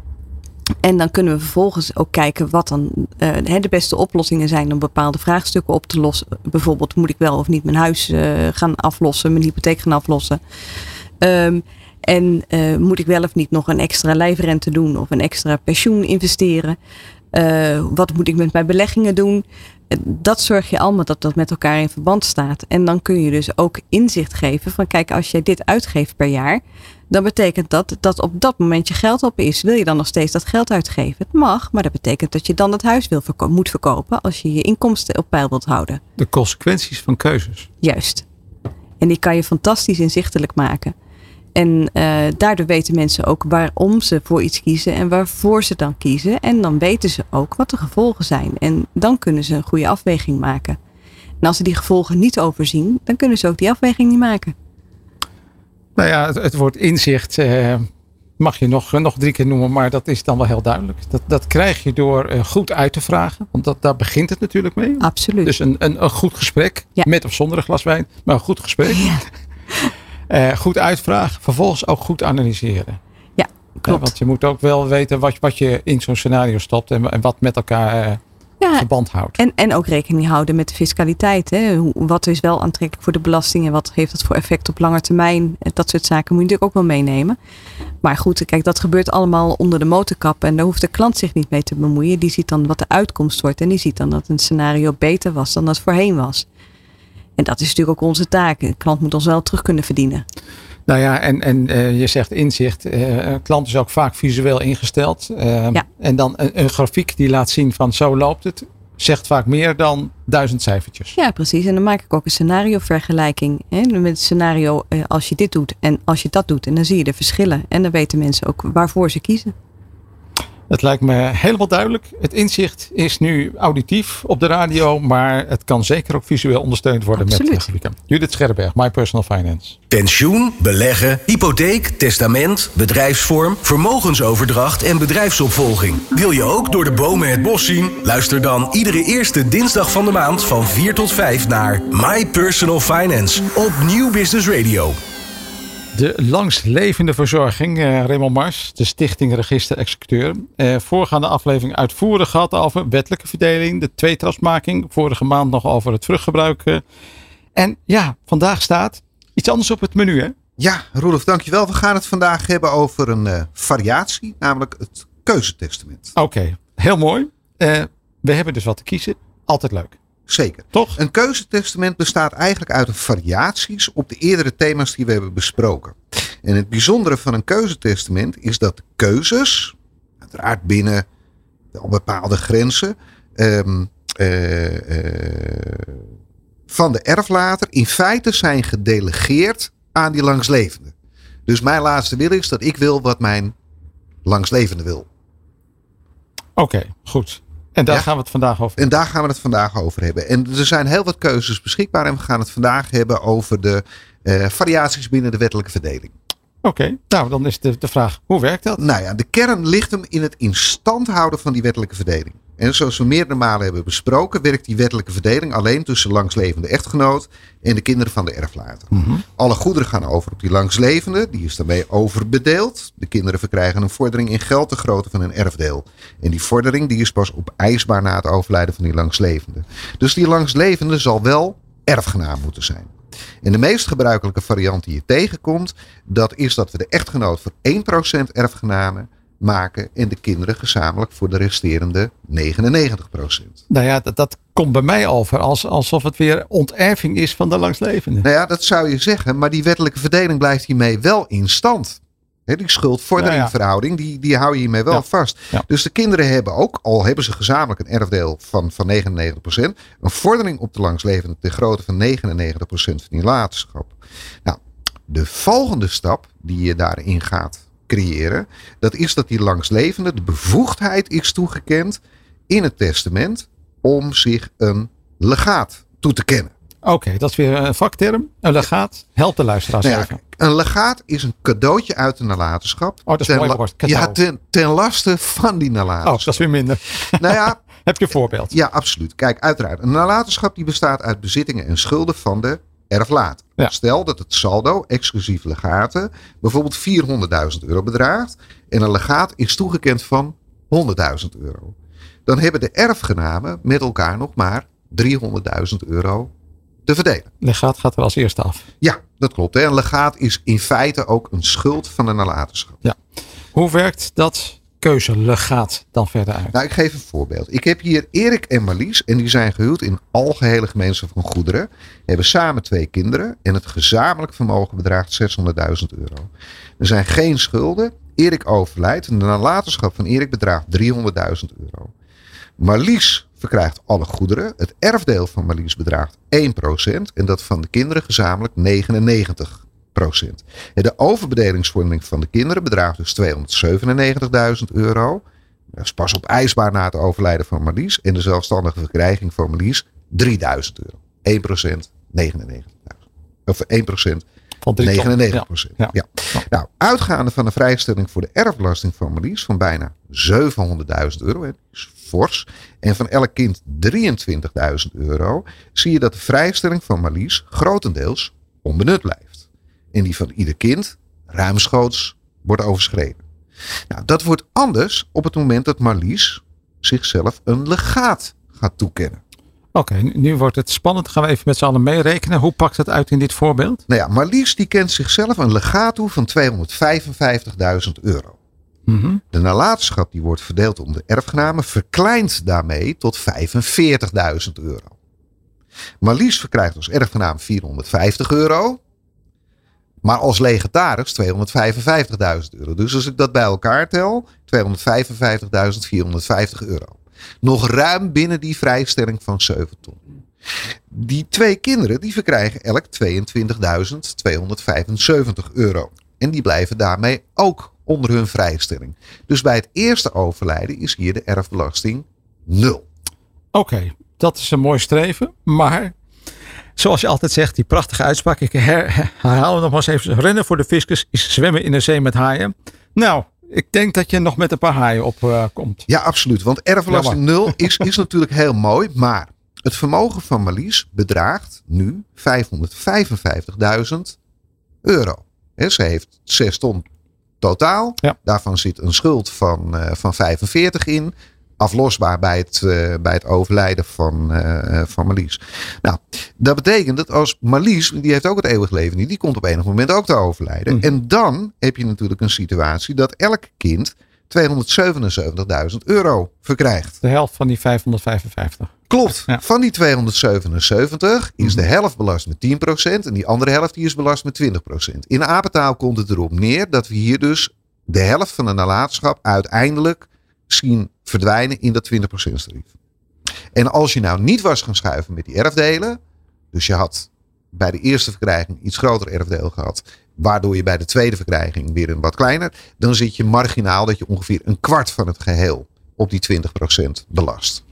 E: En dan kunnen we vervolgens ook kijken wat dan de beste oplossingen zijn om bepaalde vraagstukken op te lossen. Bijvoorbeeld, moet ik wel of niet mijn huis gaan aflossen, mijn hypotheek gaan aflossen? Ehm, en moet ik wel of niet nog een extra lijfrente doen of een extra pensioen investeren? Eh, wat moet ik met mijn beleggingen doen? Eh, Dat zorg je allemaal dat dat met elkaar in verband staat. En dan kun je dus ook inzicht geven van kijk, als jij dit uitgeeft per jaar, dan betekent dat dat op dat moment je geld op is. Wil je dan nog steeds dat geld uitgeven? Het mag, maar dat betekent dat je dan het huis wil verko- moet verkopen als je je inkomsten op peil wilt houden.
B: De consequenties van keuzes.
E: Juist. En die kan je fantastisch inzichtelijk maken. En eh, daardoor weten mensen ook waarom ze voor iets kiezen en waarvoor ze dan kiezen. En dan weten ze ook wat de gevolgen zijn. En dan kunnen ze een goede afweging maken. En als ze die gevolgen niet overzien, dan kunnen ze ook die afweging niet maken.
B: Nou ja, het, het woord inzicht eh, mag je nog, nog drie keer noemen, maar dat is dan wel heel duidelijk. Dat, dat krijg je door eh, goed uit te vragen, want dat, daar begint het natuurlijk mee.
E: Absoluut.
B: Dus een, een, een goed gesprek,
E: Ja.
B: met of zonder een glas wijn, maar een goed gesprek.
E: ja,
B: Eh, goed uitvragen, vervolgens ook goed analyseren.
E: ja,
B: Ja,
E: klopt.
B: want je moet ook wel weten wat, wat je in zo'n scenario stopt en, en wat met elkaar eh,
E: ja,
B: verband houdt.
E: En, en ook rekening houden met de fiscaliteit. Hè? Wat is wel aantrekkelijk voor de belasting en wat heeft dat voor effect op lange termijn? Dat soort zaken moet je natuurlijk ook wel meenemen. Maar goed, kijk, dat gebeurt allemaal onder de motorkap en daar hoeft de klant zich niet mee te bemoeien. Die ziet dan wat de uitkomst wordt en die ziet dan dat een scenario beter was dan dat voorheen was. En dat is natuurlijk ook onze taak. De klant moet ons wel terug kunnen verdienen.
B: Nou ja, en, en eh, je zegt inzicht. eh, een klant is ook vaak visueel ingesteld. Eh,
E: Ja.
B: En dan een, een grafiek die laat zien van zo loopt het. Zegt vaak meer dan duizend cijfertjes.
E: Ja, precies. En dan maak ik ook een scenario-vergelijking. Hè? Met het scenario eh, als je dit doet en als je dat doet. En dan zie je de verschillen. En dan weten mensen ook waarvoor ze kiezen.
B: Het lijkt me helemaal duidelijk. Het inzicht is nu auditief op de radio. Maar het kan zeker ook visueel ondersteund worden
E: Absoluut.
B: met grafieken. Judith Scherberg, My Personal Finance.
A: Pensioen, beleggen, hypotheek, testament, bedrijfsvorm, vermogensoverdracht en bedrijfsopvolging. Wil je ook door de bomen het bos zien? Luister dan iedere eerste dinsdag van de maand van 4 tot 5 naar My Personal Finance op Nieuw Business Radio.
B: De langstlevende verzorging, eh Raymond Mars, de Stichting Register Executeur. Eh, voorgaande aflevering uitvoerig gehad over wettelijke verdeling, de tweetrapsmaking. Vorige maand nog over het vruchtgebruik. eh. En ja, vandaag staat iets anders op het menu. Hè?
F: Ja, Roelof, dankjewel. We gaan het vandaag hebben over een eh, variatie, namelijk het keuzetestament.
B: Oké, heel mooi. Eh, we hebben dus wat te kiezen. Altijd leuk.
F: Zeker.
B: Toch?
F: Een keuzetestament bestaat eigenlijk uit variaties op de eerdere thema's die we hebben besproken. En het bijzondere van een keuzetestament is dat de keuzes, uiteraard binnen wel bepaalde grenzen, ehm, eh, eh, van de erflater in feite zijn gedelegeerd aan die langslevende. Dus mijn laatste wil is dat ik wil wat mijn langslevende wil.
B: Oké, goed. En daar
F: Ja.
B: gaan we het vandaag over.
F: En daar gaan we het vandaag over hebben. En er zijn heel wat keuzes beschikbaar. En we gaan het vandaag hebben over de eh, variaties binnen de wettelijke verdeling.
B: Oké, nou dan is de, de vraag, hoe werkt dat?
F: Nou ja, de kern ligt hem in het in stand houden van die wettelijke verdeling. En zoals we meerdere malen hebben besproken, werkt die wettelijke verdeling alleen tussen langslevende echtgenoot en de kinderen van de erflater. Alle goederen gaan over op die langslevende, die is daarmee overbedeeld. De kinderen verkrijgen een vordering in geld de grootte van een erfdeel. En die vordering die is pas opeisbaar na het overlijden van die langslevende. Dus die langslevende zal wel erfgenaam moeten zijn. En de meest gebruikelijke variant die je tegenkomt, dat is dat we de echtgenoot voor 1% erfgenamen maken en de kinderen gezamenlijk voor de resterende 99%.
B: Nou ja, dat, dat komt bij mij over als, alsof het weer onterving is van de langslevende.
F: Nou ja, dat zou je zeggen, maar die wettelijke verdeling blijft hiermee wel in stand. Die schuldvorderingverhouding, die, die hou je hiermee wel
B: Ja.
F: vast.
B: Ja.
F: Dus de kinderen hebben ook, al hebben ze gezamenlijk een erfdeel van, van 99%, een vordering op de langslevende ter grootte van 99% van die nalatenschap. Nou, de volgende stap die je daarin gaat creëren, dat is dat die langslevende de bevoegdheid is toegekend in het testament om zich een legaat toe te kennen.
B: Oké, dat is weer een vakterm. Een legaat. Help de luisteraars
F: Nou ja,
B: even.
F: een legaat is een cadeautje uit de nalatenschap.
B: Oh, dat is
F: ten,
B: mooi woord, cadeau.
F: ja, ten, ten laste van die
B: Oh,
F: nalatenschap.
B: dat is weer minder.
F: Nou ja,
B: Heb je een voorbeeld?
F: ja, absoluut. Kijk, uiteraard. Een nalatenschap die bestaat uit bezittingen en schulden van de erflater.
B: Ja.
F: Stel dat het saldo, exclusief legaten, bijvoorbeeld 400.000 euro bedraagt. En een legaat is toegekend van 100.000 euro. Dan hebben de erfgenamen met elkaar nog maar 300.000 euro te verdelen.
B: Legaat gaat er als eerste af.
F: Ja, dat klopt. Hè. Een legaat is in feite ook een schuld van een nalatenschap.
B: Hoe werkt dat keuzelegaat dan verder uit?
F: Nou, ik geef een voorbeeld. Ik heb hier Erik en Marlies en die zijn gehuwd in algehele gemeenschap van goederen. Hebben samen twee kinderen en het gezamenlijk vermogen bedraagt 600.000 euro. Er zijn geen schulden. Erik overlijdt en de nalatenschap van Erik bedraagt 300.000 euro. Marlies verkrijgt alle goederen. Het erfdeel van Marlies bedraagt 1% en dat van de kinderen gezamenlijk 99%. De overbedelingsvorming van de kinderen bedraagt dus 297.000 euro. Dat is pas op eisbaar na het overlijden van Marlies. En de zelfstandige verkrijging van Marlies 3000 euro. 1% 99.000. Of 1%
B: Van drie ton.
F: 99 procent.
B: Ja.
F: Ja. Nou, uitgaande van een vrijstelling voor de erfbelasting van Marlies van bijna 700.000 euro, hè, is fors, en van elk kind 23.000 euro, zie je dat de vrijstelling van Marlies grotendeels onbenut blijft. En die van ieder kind ruimschoots wordt overschreden. Nou, dat wordt anders op het moment dat Marlies zichzelf een legaat gaat toekennen.
B: Oké, nu- nu wordt het spannend. Gaan we even met z'n allen meerekenen. Hoe pakt het uit in dit voorbeeld?
F: Nou ja, Marlies die kent zichzelf een legaat toe van 255.000 euro.
B: Mhm.
F: De nalatenschap die wordt verdeeld onder de erfgenamen verkleint daarmee tot 45.000 euro. Marlies verkrijgt als erfgenaam 450 euro. Maar als legataris 255.000 euro. Dus als ik dat bij elkaar tel, 255.450 euro. Nog ruim binnen die vrijstelling van 7 ton. Die twee kinderen die verkrijgen elk 22.275 euro. En die blijven daarmee ook onder hun vrijstelling. Dus bij het eerste overlijden is hier de erfbelasting nul.
B: Oké, dat is een mooi streven. Maar zoals je altijd zegt, die prachtige uitspraak. Ik her, herhaal hem nog maar eens even. Rennen voor de fiscus is zwemmen in een zee met haaien. Nou, ik denk dat je nog met een paar haaien op eh, komt.
F: Ja, absoluut. Want erfbelasting nul is, is natuurlijk heel mooi. Maar het vermogen van Marlies bedraagt nu 555.000 euro. Ze heeft 6 ton totaal.
B: Ja.
F: Daarvan zit een schuld van, eh, van 45 in. Aflosbaar bij het, eh, bij het overlijden van, eh, van Marlies. Nou, dat betekent dat als Marlies, die heeft ook het eeuwig leven niet, die komt op enig moment ook te overlijden.
B: Mhm.
F: En dan heb je natuurlijk een situatie dat elk kind 277.000 euro verkrijgt.
B: De helft van die 555.
F: Klopt.
B: Ja.
F: Van die 277 is de helft belast met 10% en die andere helft die is belast met 20%. In apentaal komt het erop neer dat we hier dus de helft van de nalatenschap uiteindelijk zien verdwijnen in dat 20% tarief. En als je nou niet was gaan schuiven met die erfdelen, dus je had bij de eerste verkrijging iets groter erfdeel gehad, waardoor je bij de tweede verkrijging weer een wat kleiner, dan zit je marginaal dat je ongeveer een kwart van het geheel op die 20% belast.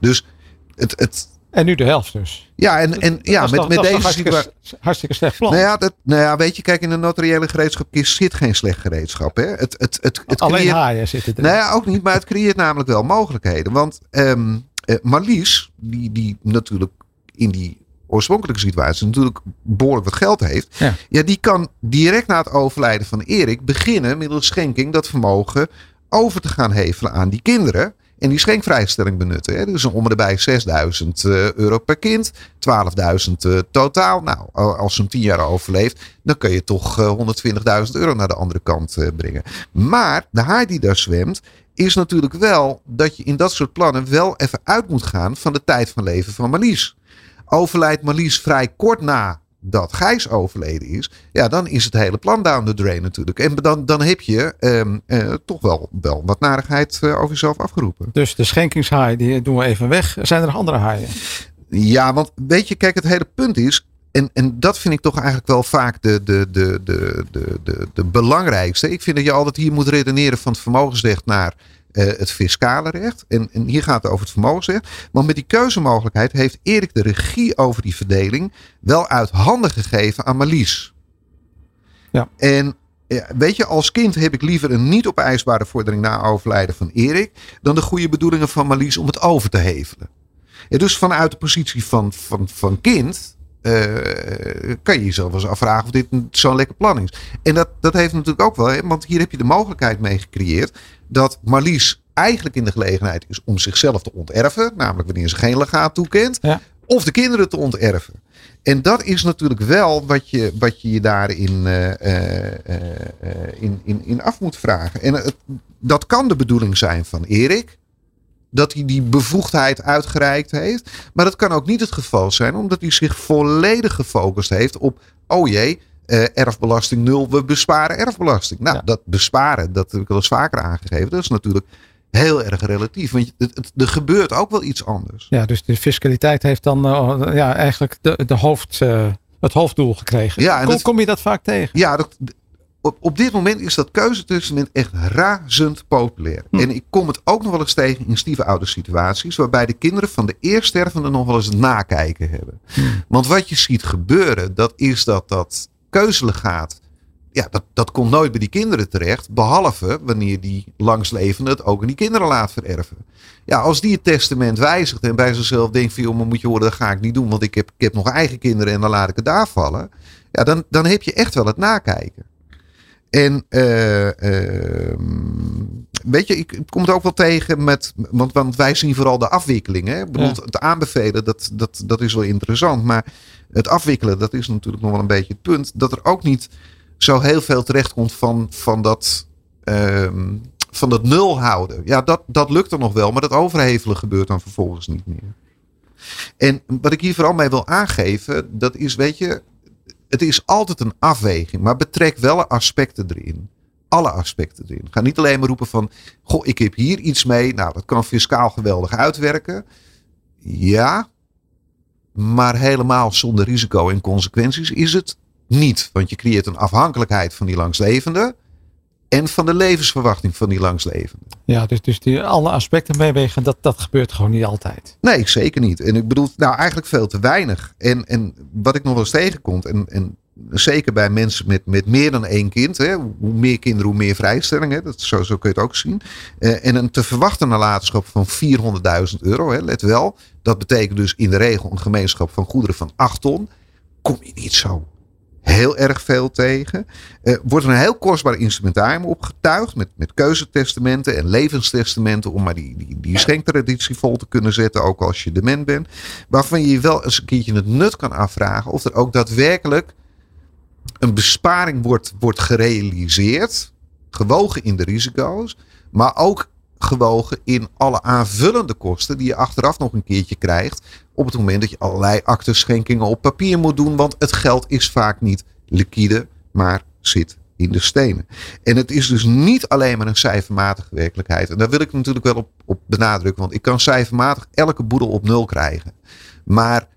F: Dus het, het,
B: En nu de helft dus.
F: ja, en, en ja,
B: Dat
F: met,
B: toch-
F: met
B: dat
F: deze
B: hartstikke, hartstikke slecht plan.
F: Nou ja, dat, nou ja, weet je, kijk, in een notariële gereedschapkist zit geen slecht gereedschap. Hè? Het, het, het, het
B: Alleen
F: creëert-
B: haaien zitten er.
F: Nou ja, ook niet, maar het creëert namelijk wel mogelijkheden. Want ehm eh, Marlies, die, die natuurlijk in die oorspronkelijke situatie natuurlijk behoorlijk wat geld heeft.
B: Ja.
F: Ja. die kan direct na het overlijden van Erik beginnen middels schenking dat vermogen over te gaan hevelen aan die kinderen. En die schenkvrijstelling benutten. Hè. Dus om en bij 6000 eh, euro per kind. 12.000 eh, totaal. Nou, al- als zo'n 10 jaar overleeft, dan kun je toch eh, 120.000 euro naar de andere kant eh, brengen. Maar de haai die daar zwemt, is natuurlijk wel dat je in dat soort plannen wel even uit moet gaan van de tijd van leven van Marlies. Overlijdt Marlies vrij kort na dat Gijs overleden is, ja, dan is het hele plan down the drain natuurlijk. En dan, dan heb je ehm, eh, toch wel, wel wat narigheid eh, over jezelf afgeroepen.
B: Dus de schenkingshaai, die doen we even weg. Zijn er nog andere haaien?
F: Ja, want weet je, kijk, het hele punt is. En, en dat vind ik toch eigenlijk wel vaak de, de, de, de, de, de, de belangrijkste. Ik vind dat je altijd hier moet redeneren van het vermogensrecht naar eh, het fiscale recht. En, en hier gaat het over het vermogensrecht. Want met die keuzemogelijkheid heeft Erik de regie over die verdeling wel uit handen gegeven aan Marlies.
B: Ja.
F: En ja, weet je, als kind heb ik liever een niet opeisbare vordering na overlijden van Erik. dan de goede bedoelingen van Marlies om het over te hevelen. Ja, dus vanuit de positie van, van, van kind eh, kan je jezelf wel eens afvragen of dit zo'n lekker plan is. En dat, dat heeft natuurlijk ook wel, hè, want hier heb je de mogelijkheid mee gecreëerd dat Marlies eigenlijk in de gelegenheid is om zichzelf te onterven, namelijk wanneer ze geen legaat toekent,
B: Ja.
F: of de kinderen te onterven. En dat is natuurlijk wel wat je wat je, je daarin eh, in, in, in af moet vragen. En het, dat kan de bedoeling zijn van Erik dat hij die bevoegdheid uitgereikt heeft. Maar dat kan ook niet het geval zijn, omdat hij zich volledig gefocust heeft op: oh jee, eh, erfbelasting nul, we besparen erfbelasting. Nou,
B: Ja.
F: dat besparen, dat heb ik al eens vaker aangegeven, dat is natuurlijk heel erg relatief. Want het, het, er gebeurt ook wel iets anders.
B: Ja, dus de fiscaliteit heeft dan eh, ja, eigenlijk de, de hoofd, eh, het hoofddoel gekregen.
F: Ja, en
B: kom,
F: dat-
B: kom je dat vaak tegen?
F: Ja, dat, op, op dit moment is dat keuzetestament echt razend populair.
B: Hm.
F: En ik kom het ook nog wel eens tegen in stiefoude situaties. Waarbij de kinderen van de eerststervende nog wel eens het nakijken hebben.
B: Hm.
F: Want wat je ziet gebeuren, dat is dat dat keuzelegaat. Ja, dat, dat komt nooit bij die kinderen terecht. Behalve wanneer die langslevende het ook aan die kinderen laat vererven. Ja, als die het testament wijzigt en bij zichzelf denkt van... joh, maar moet je horen, dat ga ik niet doen. Want ik heb, ik heb nog eigen kinderen en dan laat ik het daar vallen. Ja, dan, dan heb je echt wel het nakijken. En ehm, weet je, ik kom het ook wel tegen met. Want, want wij zien vooral de afwikkeling. Hè? Ik bedoel,
B: Ja.
F: Het aanbevelen, dat, dat, dat is wel interessant. Maar het afwikkelen, dat is natuurlijk nog wel een beetje het punt. Dat er ook niet zo heel veel terechtkomt van, van dat. ehm, van dat nul houden. Ja, dat, dat lukt er nog wel, maar dat overhevelen gebeurt dan vervolgens niet meer. En wat ik hier vooral mee wil aangeven, dat is, weet je, het is altijd een afweging, maar betrek wel aspecten erin. Alle aspecten erin. Ga niet alleen maar roepen van, goh, ik heb hier iets mee. Nou, dat kan fiscaal geweldig uitwerken. Ja, maar helemaal zonder risico en consequenties is het niet. Want je creëert een afhankelijkheid van die langslevende en van de levensverwachting van die langslevende.
B: Ja, dus, dus die, alle aspecten meewegen, dat, dat gebeurt gewoon niet altijd.
F: Nee, zeker niet. En ik bedoel, nou eigenlijk veel te weinig. En, en wat ik nog wel eens tegenkomt, en, en zeker bij mensen met, met meer dan één kind, hè, hoe meer kinderen, hoe meer vrijstelling, hè, dat, zo, zo kun je het ook zien. Eh, en een te verwachten nalatenschap van 400.000 euro, hè, let wel, dat betekent dus in de regel een gemeenschap van goederen van 8 ton. Kom je niet zo heel erg veel tegen. Eh, wordt een heel kostbaar instrumentarium opgetuigd met, met keuzetestamenten en levenstestamenten om maar die, die, die schenktraditie vol te kunnen zetten, ook als je dement bent. Waarvan je je wel eens een keertje het nut kan afvragen of er ook daadwerkelijk een besparing wordt, wordt gerealiseerd, gewogen in de risico's, maar ook gewogen in alle aanvullende kosten die je achteraf nog een keertje krijgt op het moment dat je allerlei acteschenkingen op papier moet doen, want het geld is vaak niet liquide, maar zit in de stenen. En het is dus niet alleen maar een cijfermatige werkelijkheid. En daar wil ik natuurlijk wel op, op benadrukken, want ik kan cijfermatig elke boedel op nul krijgen. Maar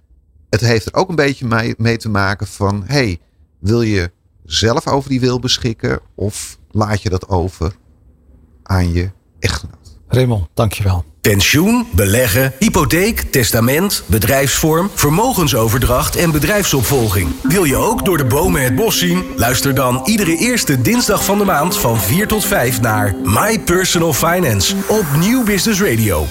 F: het heeft er ook een beetje mee, mee te maken van, hey, wil je zelf over die wil beschikken of laat je dat over aan je echtgenoot?
B: Raymond, dankjewel.
A: Pensioen, beleggen, hypotheek, testament, bedrijfsvorm, vermogensoverdracht en bedrijfsopvolging. Wil je ook door de bomen het bos zien? Luister dan iedere eerste dinsdag van de maand van 4 tot 5 naar My Personal Finance op Nieuw Business Radio.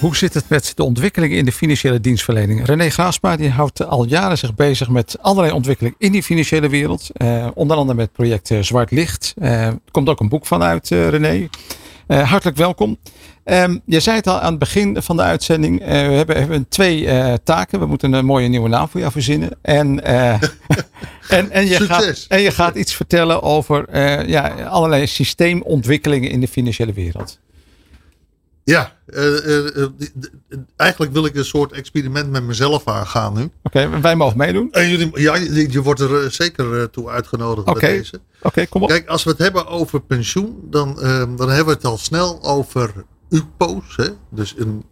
B: Hoe zit het met de ontwikkelingen in de financiële dienstverlening? René Graasma die houdt al jaren zich bezig met allerlei ontwikkelingen in die financiële wereld. Eh, onder andere met project eh, Zwart Licht. Eh, er komt ook een boek van uit, eh, René. Eh, hartelijk welkom. Ehm, je zei het al aan het begin van de uitzending. eh, we hebben, hebben twee eh, taken. We moeten een mooie nieuwe naam voor jou verzinnen. En, en, en, je,
G: Succes.
B: gaat, en je gaat iets vertellen over ja, allerlei systeemontwikkelingen in de financiële wereld.
G: Ja, eh, eh, eh, eigenlijk wil ik een soort experiment met mezelf aangaan nu.
B: Oké, wij mogen meedoen.
G: En jullie, ja, je, wordt er zeker toe uitgenodigd
B: Oké.
G: bij deze.
B: Oké, kom op.
G: Kijk, als we het hebben over pensioen, dan, eh, dan hebben we het al snel over UPO's. Hè? Dus een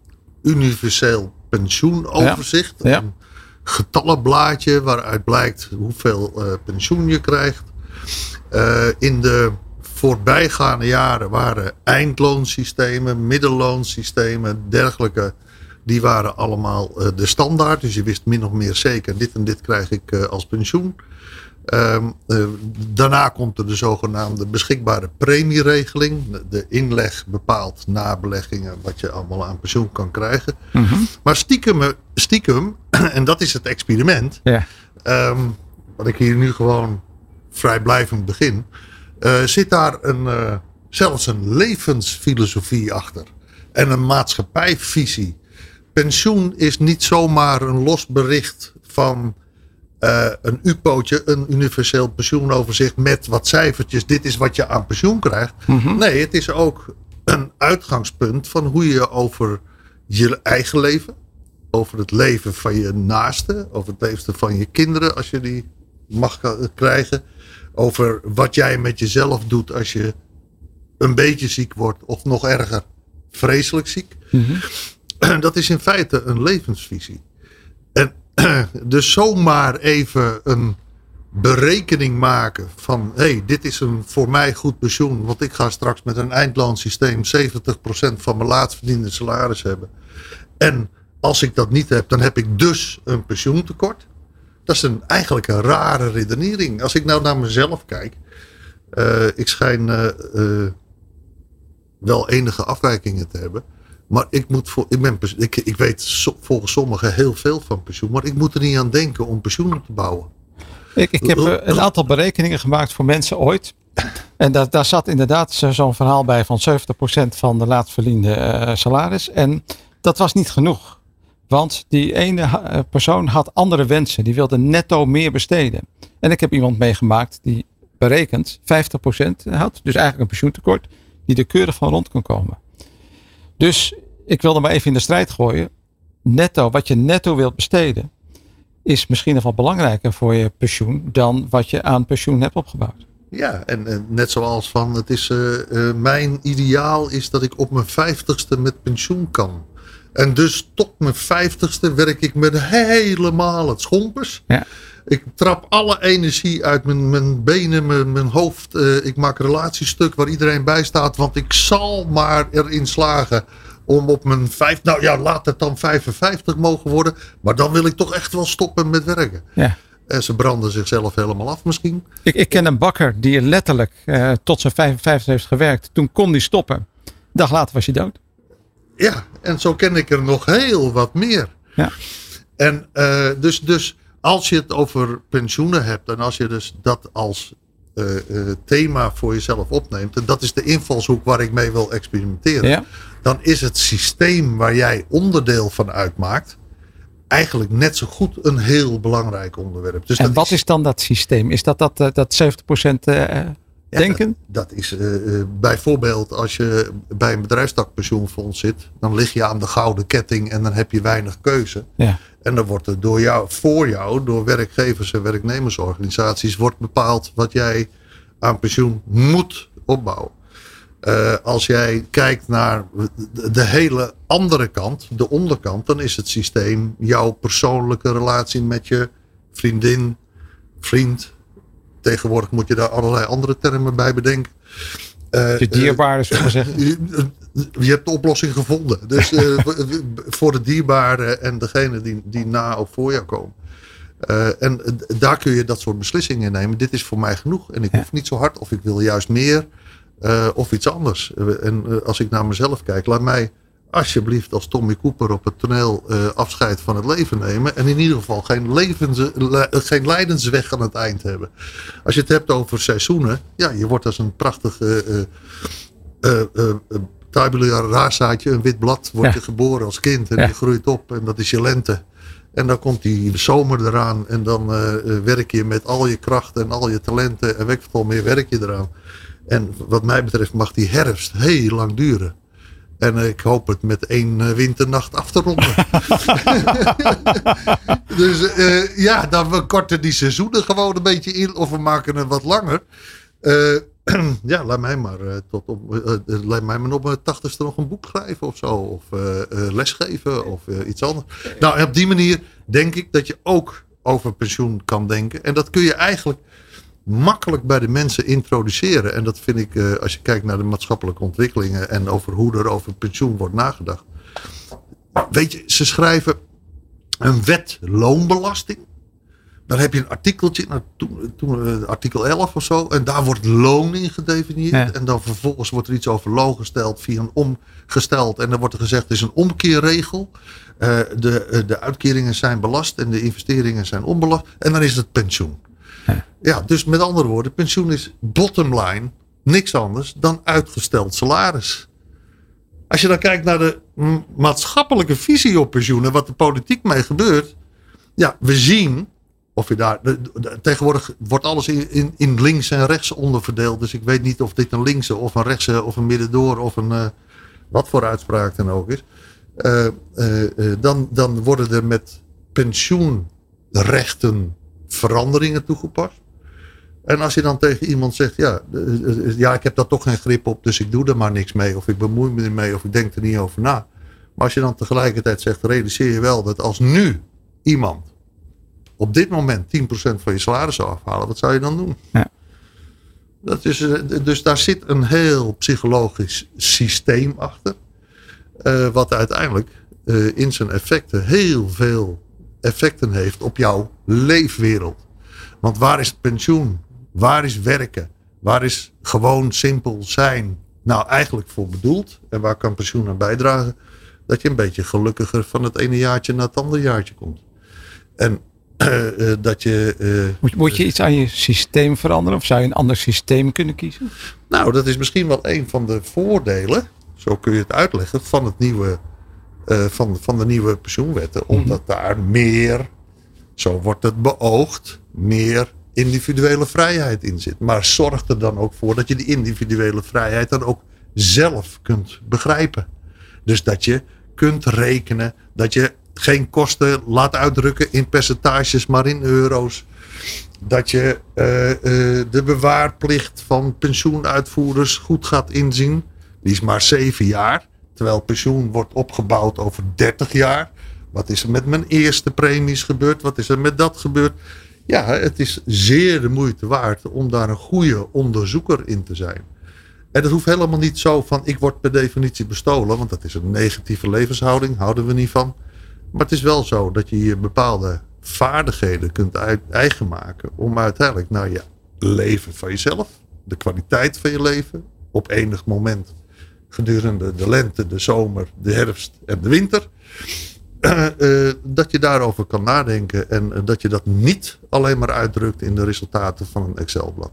G: universeel pensioenoverzicht.
B: Ja, ja.
G: Een getallenblaadje waaruit blijkt hoeveel pensioen je krijgt. In de voorbijgaande jaren waren eindloonsystemen, middelloonsystemen, dergelijke. Die waren allemaal eh, de standaard. Dus je wist min of meer zeker, dit en dit krijg ik eh, als pensioen. Ehm, eh, daarna komt er de zogenaamde beschikbare premieregeling. De- inleg bepaalt na beleggingen wat je allemaal aan pensioen kan krijgen.
B: Mhm.
G: Maar stiekem, stiekem, en dat is het experiment,
B: Ja.
G: ehm, wat ik hier nu gewoon vrijblijvend begin, eh, zit daar een, eh, zelfs een levensfilosofie achter. En een maatschappijvisie. Pensioen is niet zomaar een los bericht van eh, een UPO'tje, een universeel pensioenoverzicht met wat cijfertjes. Dit is wat je aan pensioen krijgt. Nee, het is ook een uitgangspunt van hoe je over je eigen leven, over het leven van je naaste, over het leven van je kinderen als je die mag krijgen, over wat jij met jezelf doet als je een beetje ziek wordt of nog erger, vreselijk ziek. Dat is in feite een levensvisie. En dus zomaar even een berekening maken van hé, hey, dit is een voor mij goed pensioen, want ik ga straks met een eindloonsysteem 70% van mijn laatst verdiende salaris hebben. En als ik dat niet heb, dan heb ik dus een pensioentekort. Dat is een, eigenlijk een rare redenering. Als ik nou naar mezelf kijk, eh, ik schijn eh, eh, wel enige afwijkingen te hebben. Maar ik, moet voor, ik, ben, ik, ik weet so- volgens sommigen heel veel van pensioen. Maar ik moet er niet aan denken om pensioen op te bouwen.
B: Ik, ik heb een aantal berekeningen gemaakt voor mensen ooit. En daar, daar zat inderdaad zo- zo'n verhaal bij van 70% van de laatst verdiende salaris. En dat was niet genoeg. Want die ene eh, persoon had andere wensen. Die wilde netto meer besteden. En ik heb iemand meegemaakt die berekend 50% had. Dus eigenlijk een pensioentekort. Die er keurig van rond kan komen. Dus ik wilde maar even in de strijd gooien. Netto, wat je netto wilt besteden is misschien nog wel belangrijker voor je pensioen dan wat je aan pensioen hebt opgebouwd.
G: Ja, en, en net zoals van, het is, eh, eh, mijn ideaal is dat ik op mijn vijftigste met pensioen kan. En dus tot mijn vijftigste werk ik met helemaal het schompers.
B: Ja.
G: Ik trap alle energie uit mijn, mijn benen, mijn, mijn hoofd. Eh, ik maak relatiestuk waar iedereen bij staat. Want ik zal maar erin slagen om op mijn vijf... Nou ja, laat het dan 55 mogen worden. Maar dan wil ik toch echt wel stoppen met werken.
B: Ja.
G: En ze branden zichzelf helemaal af misschien.
B: Ik, ik ken een bakker die letterlijk eh, tot zijn 55 heeft gewerkt. Toen kon hij stoppen. Een dag later was hij dood.
G: Ja, en zo ken ik er nog heel wat meer.
B: Ja.
G: En eh, dus, dus als je het over pensioenen hebt en als je dus dat als eh, eh, thema voor jezelf opneemt, en dat is de invalshoek waar ik mee wil experimenteren,
B: Ja.
G: dan is het systeem waar jij onderdeel van uitmaakt eigenlijk net zo goed een heel belangrijk onderwerp. Dus
B: En wat is dan dat systeem? Is dat dat, dat 70% eh,
G: Ja,
B: denken?
G: Dat, dat is eh, eh, bijvoorbeeld als je bij een bedrijfstakpensioenfonds zit, dan lig je aan de gouden ketting en dan heb je weinig keuze.
B: Ja.
G: En dan wordt er door jou, voor jou, door werkgevers en werknemersorganisaties, wordt bepaald wat jij aan pensioen moet opbouwen. Eh, als jij kijkt naar de hele andere kant, de onderkant, dan is het systeem jouw persoonlijke relatie met je vriendin, vriend. Tegenwoordig moet je daar allerlei andere termen bij bedenken. Eh,
B: Je dierbare, zullen we zeggen.
G: eh, je hebt de oplossing gevonden. Dus eh, voor de dierbaren en degene die, die na ook voor jou komen. Uh, en daar kun je dat soort beslissingen in nemen. Dit is voor mij genoeg. En ik hoef niet zo hard of ik wil juist meer uh, of iets anders. En als ik naar mezelf kijk, laat mij alsjeblieft als Tommy Cooper op het toneel uh, afscheid van het leven nemen. En in ieder geval geen, levens, geen leidensweg aan het eind hebben. Als je het hebt over seizoenen. Ja, je wordt als een prachtig uh, uh, tabula rasaatje, een wit blad, word je geboren als kind. En je groeit op en dat is je lente. En dan komt die zomer eraan en dan werk je met al je krachten en al je talenten en weet veel meer werk je eraan. En wat mij betreft mag die herfst heel lang duren. En ik hoop het met één eh, winternacht af te ronden. dus uh, ja, dan we korten die seizoenen gewoon een beetje in. Of we maken het wat langer. Uh, ja, laat mij maar tot op, laat mij maar op mijn tachtigste nog een boek schrijven of zo. Of lesgeven of iets anders. Nou, en op die manier denk ik dat je ook over pensioen kan denken. En dat kun je eigenlijk makkelijk bij de mensen introduceren. En dat vind ik, uh, als je kijkt naar de maatschappelijke ontwikkelingen en over hoe er over pensioen wordt nagedacht. Weet je, ze schrijven een wet loonbelasting. Dan heb je een artikeltje, nou, toen, toen, uh, artikel 11 of zo, en daar wordt loon in gedefinieerd. En dan vervolgens wordt er iets over loon gesteld via een omgesteld. En dan wordt er gezegd, het is een omkeerregel. Uh, de, de uitkeringen zijn belast en de investeringen zijn onbelast. En dan is het pensioen. Ja, dus met andere woorden, pensioen is bottom line niks anders dan uitgesteld salaris. Als je dan kijkt naar de maatschappelijke visie op pensioenen, wat de politiek mee gebeurt. Ja, we zien of je daar. tegenwoordig wordt alles in, in, in, links en rechts onderverdeeld. Dus ik weet niet of dit een linkse of een rechtse of een middendoor of een. Uh, wat voor uitspraak dan ook is. Uh, uh, dan, dan worden er met pensioenrechten veranderingen toegepast. En als je dan tegen iemand zegt, ja, ja, ik heb daar toch geen grip op, dus ik doe er maar niks mee. Of ik bemoei me ermee, of ik denk er niet over na. Maar als je dan tegelijkertijd zegt, realiseer je wel dat als nu iemand op dit moment 10% van je salaris zou afhalen, wat zou je dan doen? Ja. Dat is, eh, dus daar zit een heel psychologisch systeem achter. Uh, wat uiteindelijk uh, in zijn effecten heel veel effecten heeft op jouw leefwereld. Want waar is het pensioen? Waar is werken? Waar is gewoon simpel zijn nou eigenlijk voor bedoeld? En waar kan pensioen aan bijdragen? Dat je een beetje gelukkiger van het ene jaartje naar het andere jaartje komt. En uh, dat je. Uh,
B: moet, moet, je iets aan je systeem veranderen? Of zou je een ander systeem kunnen kiezen?
G: Nou, dat is misschien wel een van de voordelen. Zo kun je het uitleggen. Van, het nieuwe, uh, van, van de nieuwe pensioenwetten. Mhm. Omdat daar meer, zo wordt het beoogd, meer individuele vrijheid in zit. Maar zorg er dan ook voor dat je die individuele vrijheid dan ook zelf kunt begrijpen. Dus dat je kunt rekenen, dat je geen kosten laat uitdrukken in percentages, maar in euro's. Dat je uh, uh, de bewaarplicht van pensioenuitvoerders goed gaat inzien. Die is maar zeven jaar. Terwijl pensioen wordt opgebouwd over 30 jaar. Wat is er met mijn eerste premies gebeurd? Wat is er met dat gebeurd? Ja, het is zeer de moeite waard om daar een goede onderzoeker in te zijn. En dat hoeft helemaal niet zo van ik word per definitie bestolen, want dat is een negatieve levenshouding, houden we niet van. Maar het is wel zo dat je je bepaalde vaardigheden kunt eigen maken om uiteindelijk naar je leven van jezelf, de kwaliteit van je leven, op enig moment gedurende de lente, de zomer, de herfst en de winter, uh, uh, dat je daarover kan nadenken en uh, dat je dat niet alleen maar uitdrukt in de resultaten van een Excel-blad.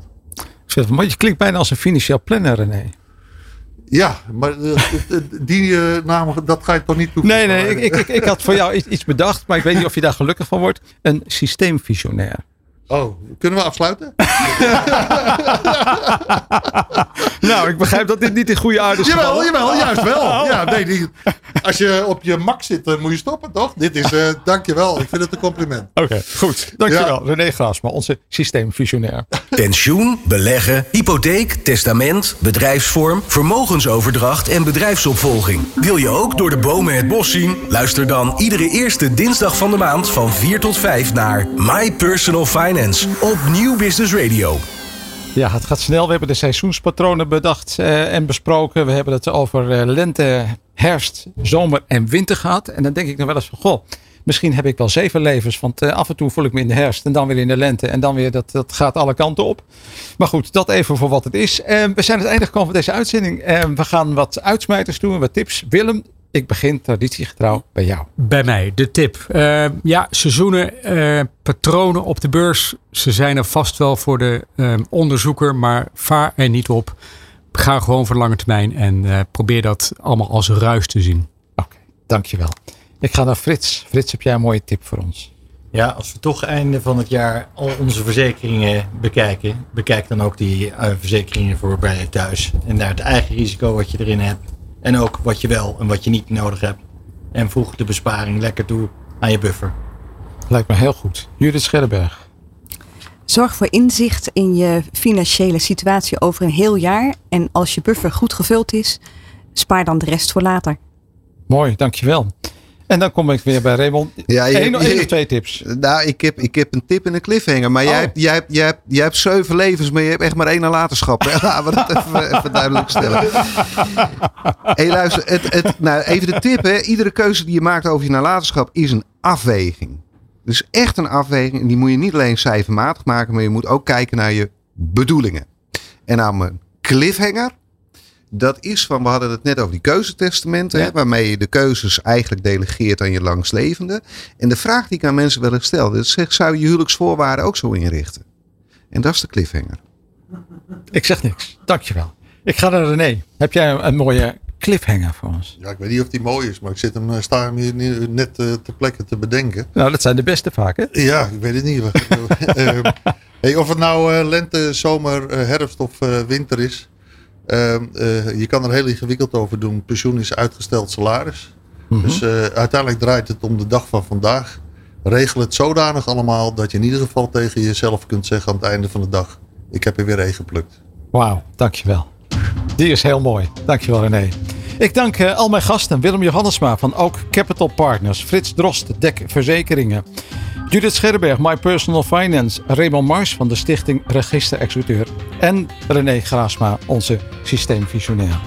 B: Maar je klinkt bijna als een financieel planner, René.
G: Ja, maar die naam, dat ga je toch niet
B: toevoegen? Nee, nee, ik, ik, ik had voor jou iets bedacht, maar ik weet niet of je daar gelukkig van wordt. Een systeemvisionair.
G: Oh, kunnen we afsluiten?
B: nou, ik begrijp dat dit niet in goede aarde is.
G: Jawel, jawel, juist wel. Oh. Ja, nee, die, als je op je mak zit, dan moet je stoppen, toch? Dit is, uh, dankjewel. Ik vind het een compliment.
B: Oké, okay, goed. Dankjewel. Ja. René Graasma, onze systeemvisionair.
A: Pensioen, beleggen, hypotheek, testament, bedrijfsvorm, vermogensoverdracht en bedrijfsopvolging. Wil je ook door de bomen het bos zien? Luister dan iedere eerste dinsdag van de maand van 4 tot 5 naar My Personal Finance op Nieuw Business Radio.
B: Ja, het gaat snel. We hebben de seizoenspatronen bedacht eh, en besproken. We hebben het over eh, lente, herfst, zomer en winter gehad. En dan denk ik nog wel eens van, goh, misschien heb ik wel zeven levens. Want eh, af en toe voel ik me in de herfst en dan weer in de lente. En dan weer, dat, dat gaat alle kanten op. Maar goed, dat even voor wat het is. We zijn het einde gekomen van deze uitzending. We gaan wat uitsmijters doen, wat tips. Willem, ik begin traditiegetrouw bij jou.
C: Bij mij, de tip. Eh, ja, seizoenen, eh, patronen op de beurs. Ze zijn er vast wel voor de eh, onderzoeker, maar vaar er niet op. Ga gewoon voor lange termijn en eh, probeer dat allemaal als ruis te zien.
B: Oké, dankjewel. Ik ga naar Frits. Frits, heb jij een mooie tip voor ons?
D: Ja, als we toch einde van het jaar al onze verzekeringen bekijken, bekijk dan ook die eh, verzekeringen voor bij je thuis. En daar het eigen risico wat je erin hebt. En ook wat je wel en wat je niet nodig hebt. En voeg de besparing lekker toe aan je buffer.
B: Lijkt me heel goed. Judith Scherrenberg.
E: Zorg voor inzicht in je financiële situatie over een heel jaar. En als je buffer goed gevuld is, spaar dan de rest voor later.
B: Mooi, dankjewel. En dan kom ik weer bij Raymond.
F: Ja, je-
B: Eén
F: je-
B: of twee tips.
F: Nou, ik heb, ik heb een tip en een cliffhanger. Maar jij,
B: Oh.
F: hebt, jij, hebt, jij, hebt, jij hebt zeven levens, maar je hebt echt maar één nalatenschap. Laten we dat even, even duidelijk stellen. hey, luister, het, het, nou, even de tip. Hè. Iedere keuze die je maakt over je nalatenschap is een afweging. Dus echt een afweging. En die moet je niet alleen cijfermatig maken, maar je moet ook kijken naar je bedoelingen. En aan mijn cliffhanger. Dat is van, we hadden het net over die keuzetestamenten, hè, waarmee je de keuzes eigenlijk delegeert aan je langstlevende. En de vraag die ik aan mensen wel eens stel, is, zeg, zou je huwelijksvoorwaarden ook zo inrichten? En dat is de cliffhanger.
B: Ik zeg niks. Dankjewel. Ik ga naar René. Heb jij een, mooie cliffhanger voor ons?
G: Ja, ik weet niet of die mooi is, maar ik zit hem, eh, sta hem hier nu net eh, ter plekke te bedenken.
B: Nou, dat zijn de beste vaak, hè?
G: Ja, ik weet het niet. Hey, of het nou eh, lente, zomer, eh, herfst of eh, winter is. Ehm, eh, je kan er heel ingewikkeld over doen. Pensioen is uitgesteld salaris. Dus eh, uiteindelijk draait het om de dag van vandaag. Regel het zodanig allemaal dat je in ieder geval tegen jezelf kunt zeggen aan het einde van de dag. Ik heb er weer één geplukt.
B: Wauw, dankjewel. Die is heel mooi. Dankjewel René. Ik dank eh, al mijn gasten. Willem Johannesma van Ook Capital Partners. Frits Drost, Dek Verzekeringen. Judith Scherberg, My Personal Finance. Raymond Mars van de Stichting Register Executeur. En René Graasma, onze systeemvisionair.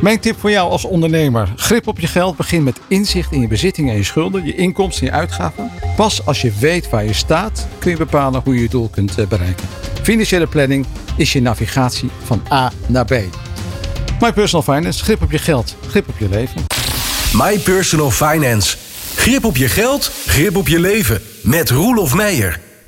B: Mijn tip voor jou als ondernemer. Grip op je geld. Begin met inzicht in je bezittingen en je schulden. Je inkomsten en je uitgaven. Pas als je weet waar je staat, kun je bepalen hoe je je doel kunt eh, bereiken. Financiële planning is je navigatie van A naar B. My Personal Finance. Grip op je geld. Grip op je leven.
A: My Personal Finance. Grip op je geld, grip op je leven. Met Roelof Meijer.